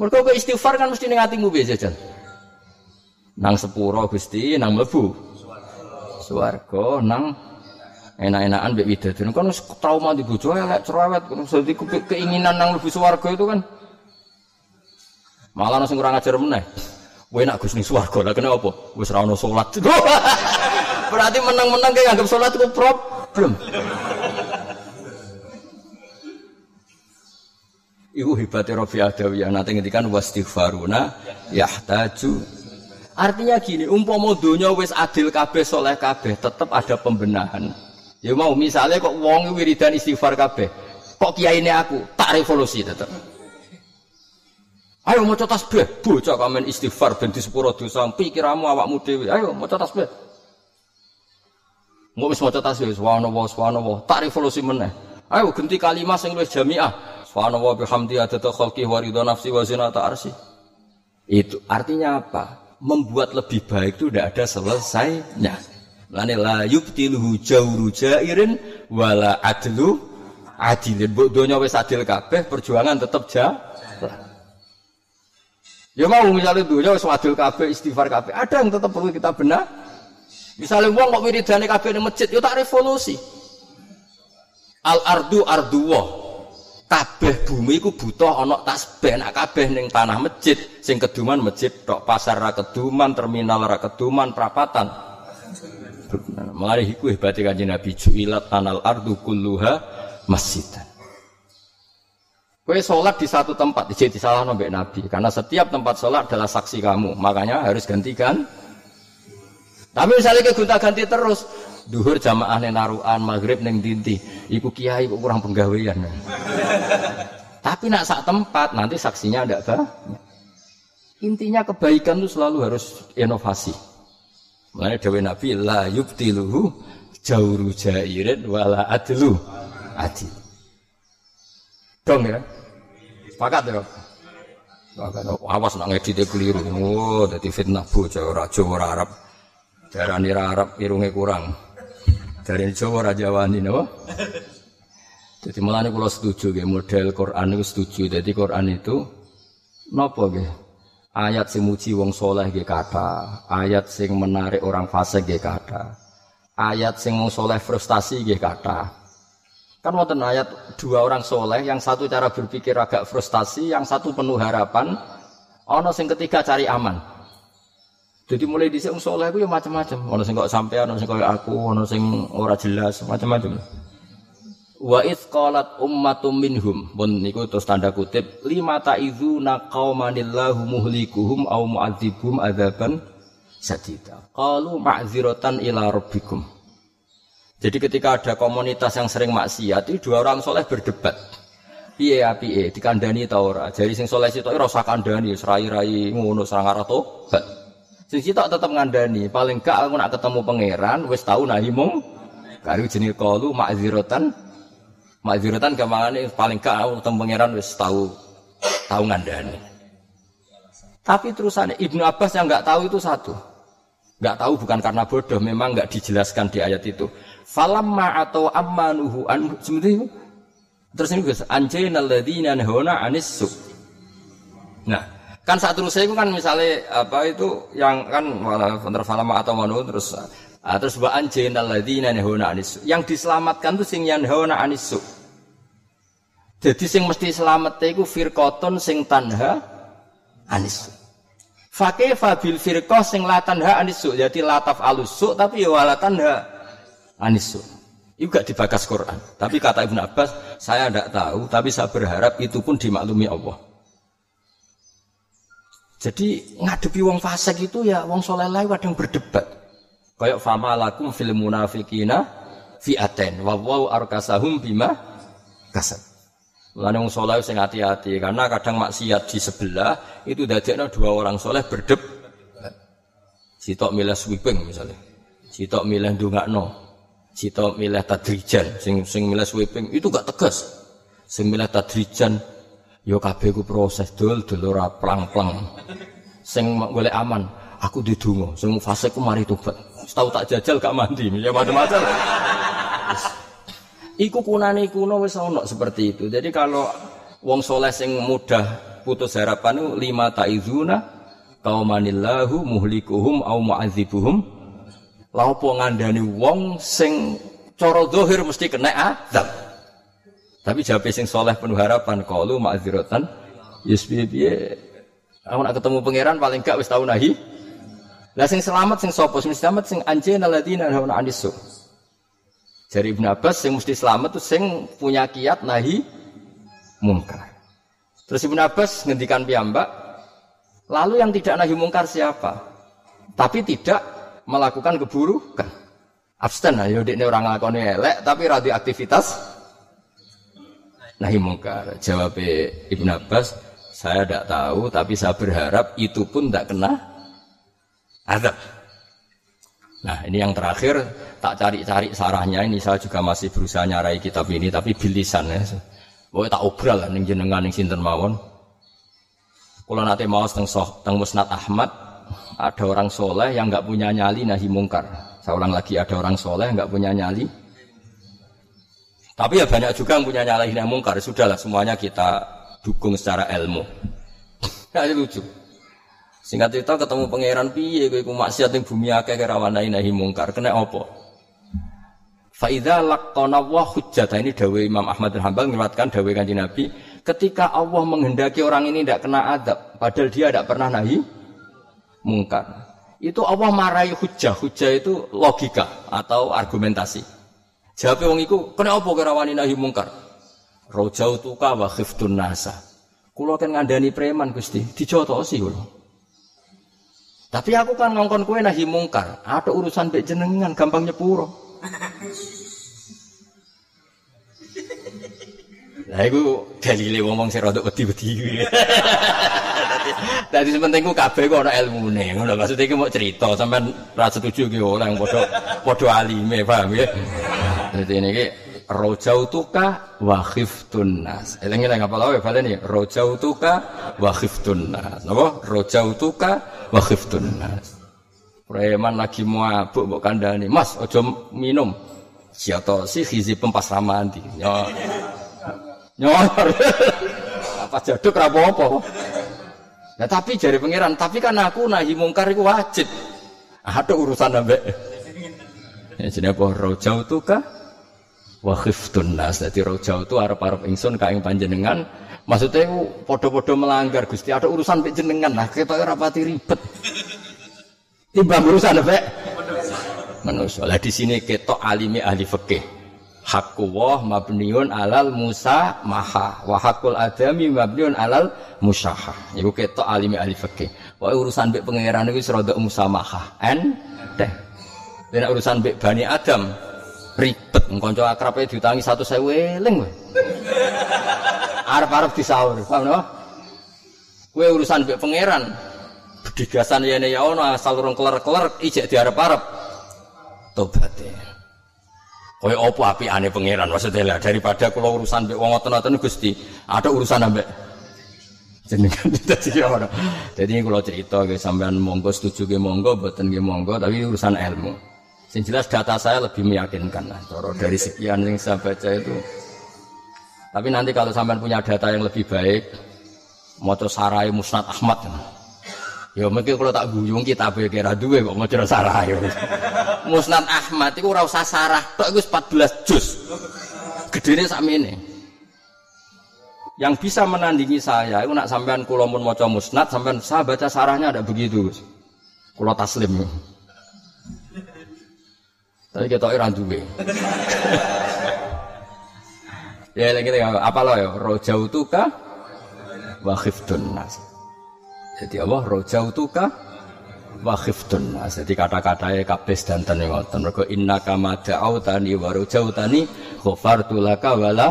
Mereka ke istighfar kan mesti nengatimu biasa jajan. Nang sepuro gusti, nang lebu. Suarga, nang enak-enakan mbek widadari kan trauma di bojo elek cerewet jadi keinginan nang lebu swarga itu kan malah nasi kurang ajar meneh Wah nak gus swarga lah kenapa? Wis ra ono salat. [LAUGHS] Berarti menang-menang kayak anggap salat itu problem. Iku hebatnya Rafi Adawiyah nanti ngendikan wastighfaruna yahtaju. Artinya gini, umpama donya wis adil kabeh soleh kabeh, tetap ada pembenahan. Ya mau misalnya kok wong wiridan istighfar kabeh, kok kiai ini aku tak revolusi tetap. Ayo mau tasbih, bocah kamen istighfar ben di sepuro dosa, pikiramu awakmu dhewe. Ayo mau tasbih. Mau wis maca tasbih, subhanallah, subhanallah, tak revolusi meneh. Ayo ganti kalimat sing luwih jamiah. Subhanallah bihamdi adada khalqi wa ridha nafsi wa zinata arsy. Itu artinya apa? Membuat lebih baik itu tidak ada selesainya. Lane la yubtiluhu jawru jairin wala adlu adilin. Mbok donya wis adil kabeh, perjuangan tetap ja. Ya mau misalnya dunia wis adil kabeh, istighfar kabeh, ada yang tetap perlu kita benar. Misalnya wong kok wiridane kabeh di masjid, yo tak revolusi. Al ardu arduwah kabeh bumi iku butuh ana tasbih nak kabeh ning tanah masjid sing keduman masjid tok pasar ra keduman terminal ra keduman perapatan Mari iku hebate kanjeng Nabi juilat tanal ardu kulluha masjidan Kue sholat di satu tempat, jadi salah nombek Nabi. Karena setiap tempat sholat adalah saksi kamu. Makanya harus gantikan. Tapi misalnya ke gonta ganti terus, duhur jamaah neng naruan, maghrib neng dinti, iku kiai kok kurang penggawean. [LAUGHS] Tapi nak sak tempat nanti saksinya ada apa? Intinya kebaikan itu selalu harus inovasi. Mulanya Dewi Nabi la yubtiluhu jauru jairin wala adlu adil. Dong ya. Sepakat ya. Sepakat. Awas nak ngedite keliru. Oh, dadi fitnah Jawa ora Arab. Darani Arab irunge kurang. Dari Jawa Raja Wani no. Jadi malah ini kalau setuju ya model Quran itu setuju. Jadi Quran itu nopo ya. Ayat sing muji wong soleh ge kata, ayat sing menarik orang fase ge kata, ayat sing wong soleh frustasi ge kata. Kan wonten ayat dua orang soleh, yang satu cara berpikir agak frustasi, yang satu penuh harapan. Ono sing ketiga cari aman. Jadi mulai di sini soleh itu ya macam-macam. Ono sing kok sampai, ono sing kok aku, ono sing ora jelas, macam-macam. Wa id qalat ummatum minhum pun niku terus tanda kutip lima ta'izuna qaumanillahu muhlikuhum au mu'adzibum adzaban sadida. Qalu ma'ziratan ila rabbikum. Jadi ketika ada komunitas yang sering maksiat itu dua orang soleh berdebat. Piye ya piye dikandani ta ora? Jadi sing soleh sitok ora usah kandani, serai-rai ngono serang arah tobat. Sing sitok tetep ngandani, paling gak aku nak ketemu pangeran wis tau nahi mung karo jenenge qalu ma'ziratan Makziratan gamangane paling gak aku ketemu pangeran wis tahu tahu ngandani. Tapi terusannya Ibnu Abbas yang nggak tahu itu satu. Nggak tahu bukan karena bodoh, memang nggak dijelaskan di ayat itu. Falamma atau ammanuhu an seperti itu. Terus ini guys, anjayna alladzina nahuna anis Nah, kan saat terus saya kan misalnya apa itu yang kan bener falamma atau manu terus Ah, terus wa anjayna alladzina nahuna anis. Yang diselamatkan itu sing yanhauna anis Jadi sing mesti selamat iku firqatun sing tanha anis Fakih fabil firqah sing la tanha anis Jadi lataf alusuk tapi ya wala tanha anis Itu gak dibakas Quran. Tapi kata Ibn Abbas, saya tidak tahu, tapi saya berharap itu pun dimaklumi Allah. Jadi ngadepi wong fasik itu ya wong soleh lain kadang berdebat. Kayak fama lakum fil fi aten wa wau arkasahum bima kasab. Mulane wong saleh sing hati-hati karena kadang maksiat di sebelah itu dadekno dua orang soleh berdeb. Sitok milih sweeping misalnya. Sitok milih ndongakno. Sitok milih tadrijan sing sing milih sweeping itu gak tegas. Sing milih tadrijan yo kabeh ku proses dul dul ora plang-plang. Sing golek aman, aku didungo, sing fase ku mari tobat tahu tak jajal gak mandi, ya macam-macam. Iku kunane kuno wis ono seperti itu. Jadi kalau wong soleh sing mudah putus harapan itu lima taizuna kaumanillahu muhlikuhum au mu'adzibuhum. Lah apa ngandani wong sing cara zahir mesti kena azab. Tapi jawab sing soleh penuh harapan kalu ma'dziratan yusbi piye Aku nak ketemu pangeran paling gak wis tau nahi lah sing selamat sing sapa? Sing selamat sing anjena ladina hauna anisu. Dari Ibn Abbas sing mesti selamat tuh sing punya kiat nahi mungkar. Terus Ibn Abbas ngendikan piyambak, lalu yang tidak nahi mungkar siapa? Tapi tidak melakukan keburukan. Abstain, ayo ini orang ngakoni elek tapi radioaktivitas nahi mungkar. Jawab Ibn Abbas, saya tidak tahu tapi saya berharap itu pun tidak kena azab. Nah ini yang terakhir tak cari-cari sarahnya ini saya juga masih berusaha nyarai kitab ini tapi bilisan ya. Pokoknya tak obral lah jenengan ning sinten mawon. Kalau nanti mau teng soh teng Musnad Ahmad ada orang soleh yang nggak punya nyali nahi mungkar. Saya ulang lagi ada orang soleh nggak punya nyali. Tapi ya banyak juga yang punya nyali nahi mungkar. Sudahlah semuanya kita dukung secara ilmu. [LAUGHS] Nah, ini lucu. Singkat cerita ketemu pangeran piye kowe iku maksiat ning bumi akeh kerawanai nahi mungkar. Kena apa? Faida laqtana wa hujjata ini dawe Imam Ahmad bin Hambal meriwayatkan dawe Kanjeng Nabi ketika Allah menghendaki orang ini tidak kena adab padahal dia tidak pernah nahi mungkar. Itu Allah marahi hujjah. Hujjah itu logika atau argumentasi. Jawab wong iku, kena apa kerawani nahi mungkar? Rojau tuka wa khiftun nasa. Kulo kan ngandani preman Gusti, dijotosi kulo. Tapi aku kan ngongkon kue nahi mungkar. Ada urusan bek jenengan, gampang nyepuro. [LAUGHS] Lah iku dalile ngomong sing rada wedi-wedi. [LAUGHS] Dadi sepenting ku kabeh kok ana ilmune. Ngono maksud iki mau cerita sampean ra setuju ki ora yang padha padha alime, paham ya? Dadi niki rojautuka wa khiftun nas. Eling-eling apa lawe baleni rojautuka wa khiftun nas. Napa? Rojautuka wa khiftun nas. Preman lagi mabuk mbok kandhani, "Mas, aja minum." Siato si khizi pempas ramandi. Nyor. Nyor. [LAUGHS] apa jaduk ra apa Nah, tapi jari pangeran, tapi kan aku nahi mungkar iku wajib. Ada urusan ambek. Ya jenenge apa? Rojautuka wa khiftun nas. Dadi roja itu arep-arep ingsun ka ing panjenengan. Maksudnya padha-padha melanggar Gusti. Ada urusan mek jenengan. Nah kita ora pati ribet. Timbang urusan apa manusia. Lah di sini ketok alimi ahli fikih. Hakku wah mabniun alal musa maha wa hakul adami mabniun alal musaha. Iku ketok alimi ahli fikih. Wah urusan mbek pangeran iku rada musamaha. En teh. Dan urusan mbek Bani Adam ribet kanca akrabe diutangi satu saya weling kowe. Arep-arep disaur. Paham no? Kowe urusan mbek pangeran. Bedigasan yene ya ono asal urung keler-keler ijek diarep-arep. Ya. Kaya apa apikane pangeran maksudnya lah daripada kula urusan mbek wong ngoten-ngoten Gusti, ada urusan ambek. Jadi [LAUGHS] kula cerita ke sampean monggo setuju ke monggo mboten ke monggo tapi urusan ilmu. Sing jelas data saya lebih meyakinkan lah. Cara dari sekian yang saya baca itu. Tapi nanti kalau sampean punya data yang lebih baik, maca sarai Musnad Ahmad. Ya mungkin kalau tak guyung kita kira duwe kok maca sarai. Musnad Ahmad itu ora usah sarah tok iku 14 juz. Gedene sakmene. Yang bisa menandingi saya itu nak sampean kula mun maca musnad sampean saya baca sarahnya ada begitu. Kula taslim. Tapi kita ora duwe. ya lagi apa lo ya rojautuka wa khiftun nas. Jadi Allah rojautuka wa khiftun nas. Jadi kata-katanya kabeh dan yang ngoten. Mergo inna kama da'autani wa laka wala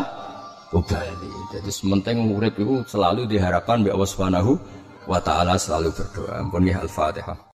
ubali. Jadi sementing urip itu selalu diharapkan bi Allah Subhanahu wa taala selalu berdoa. Ampun ya Al-Fatihah.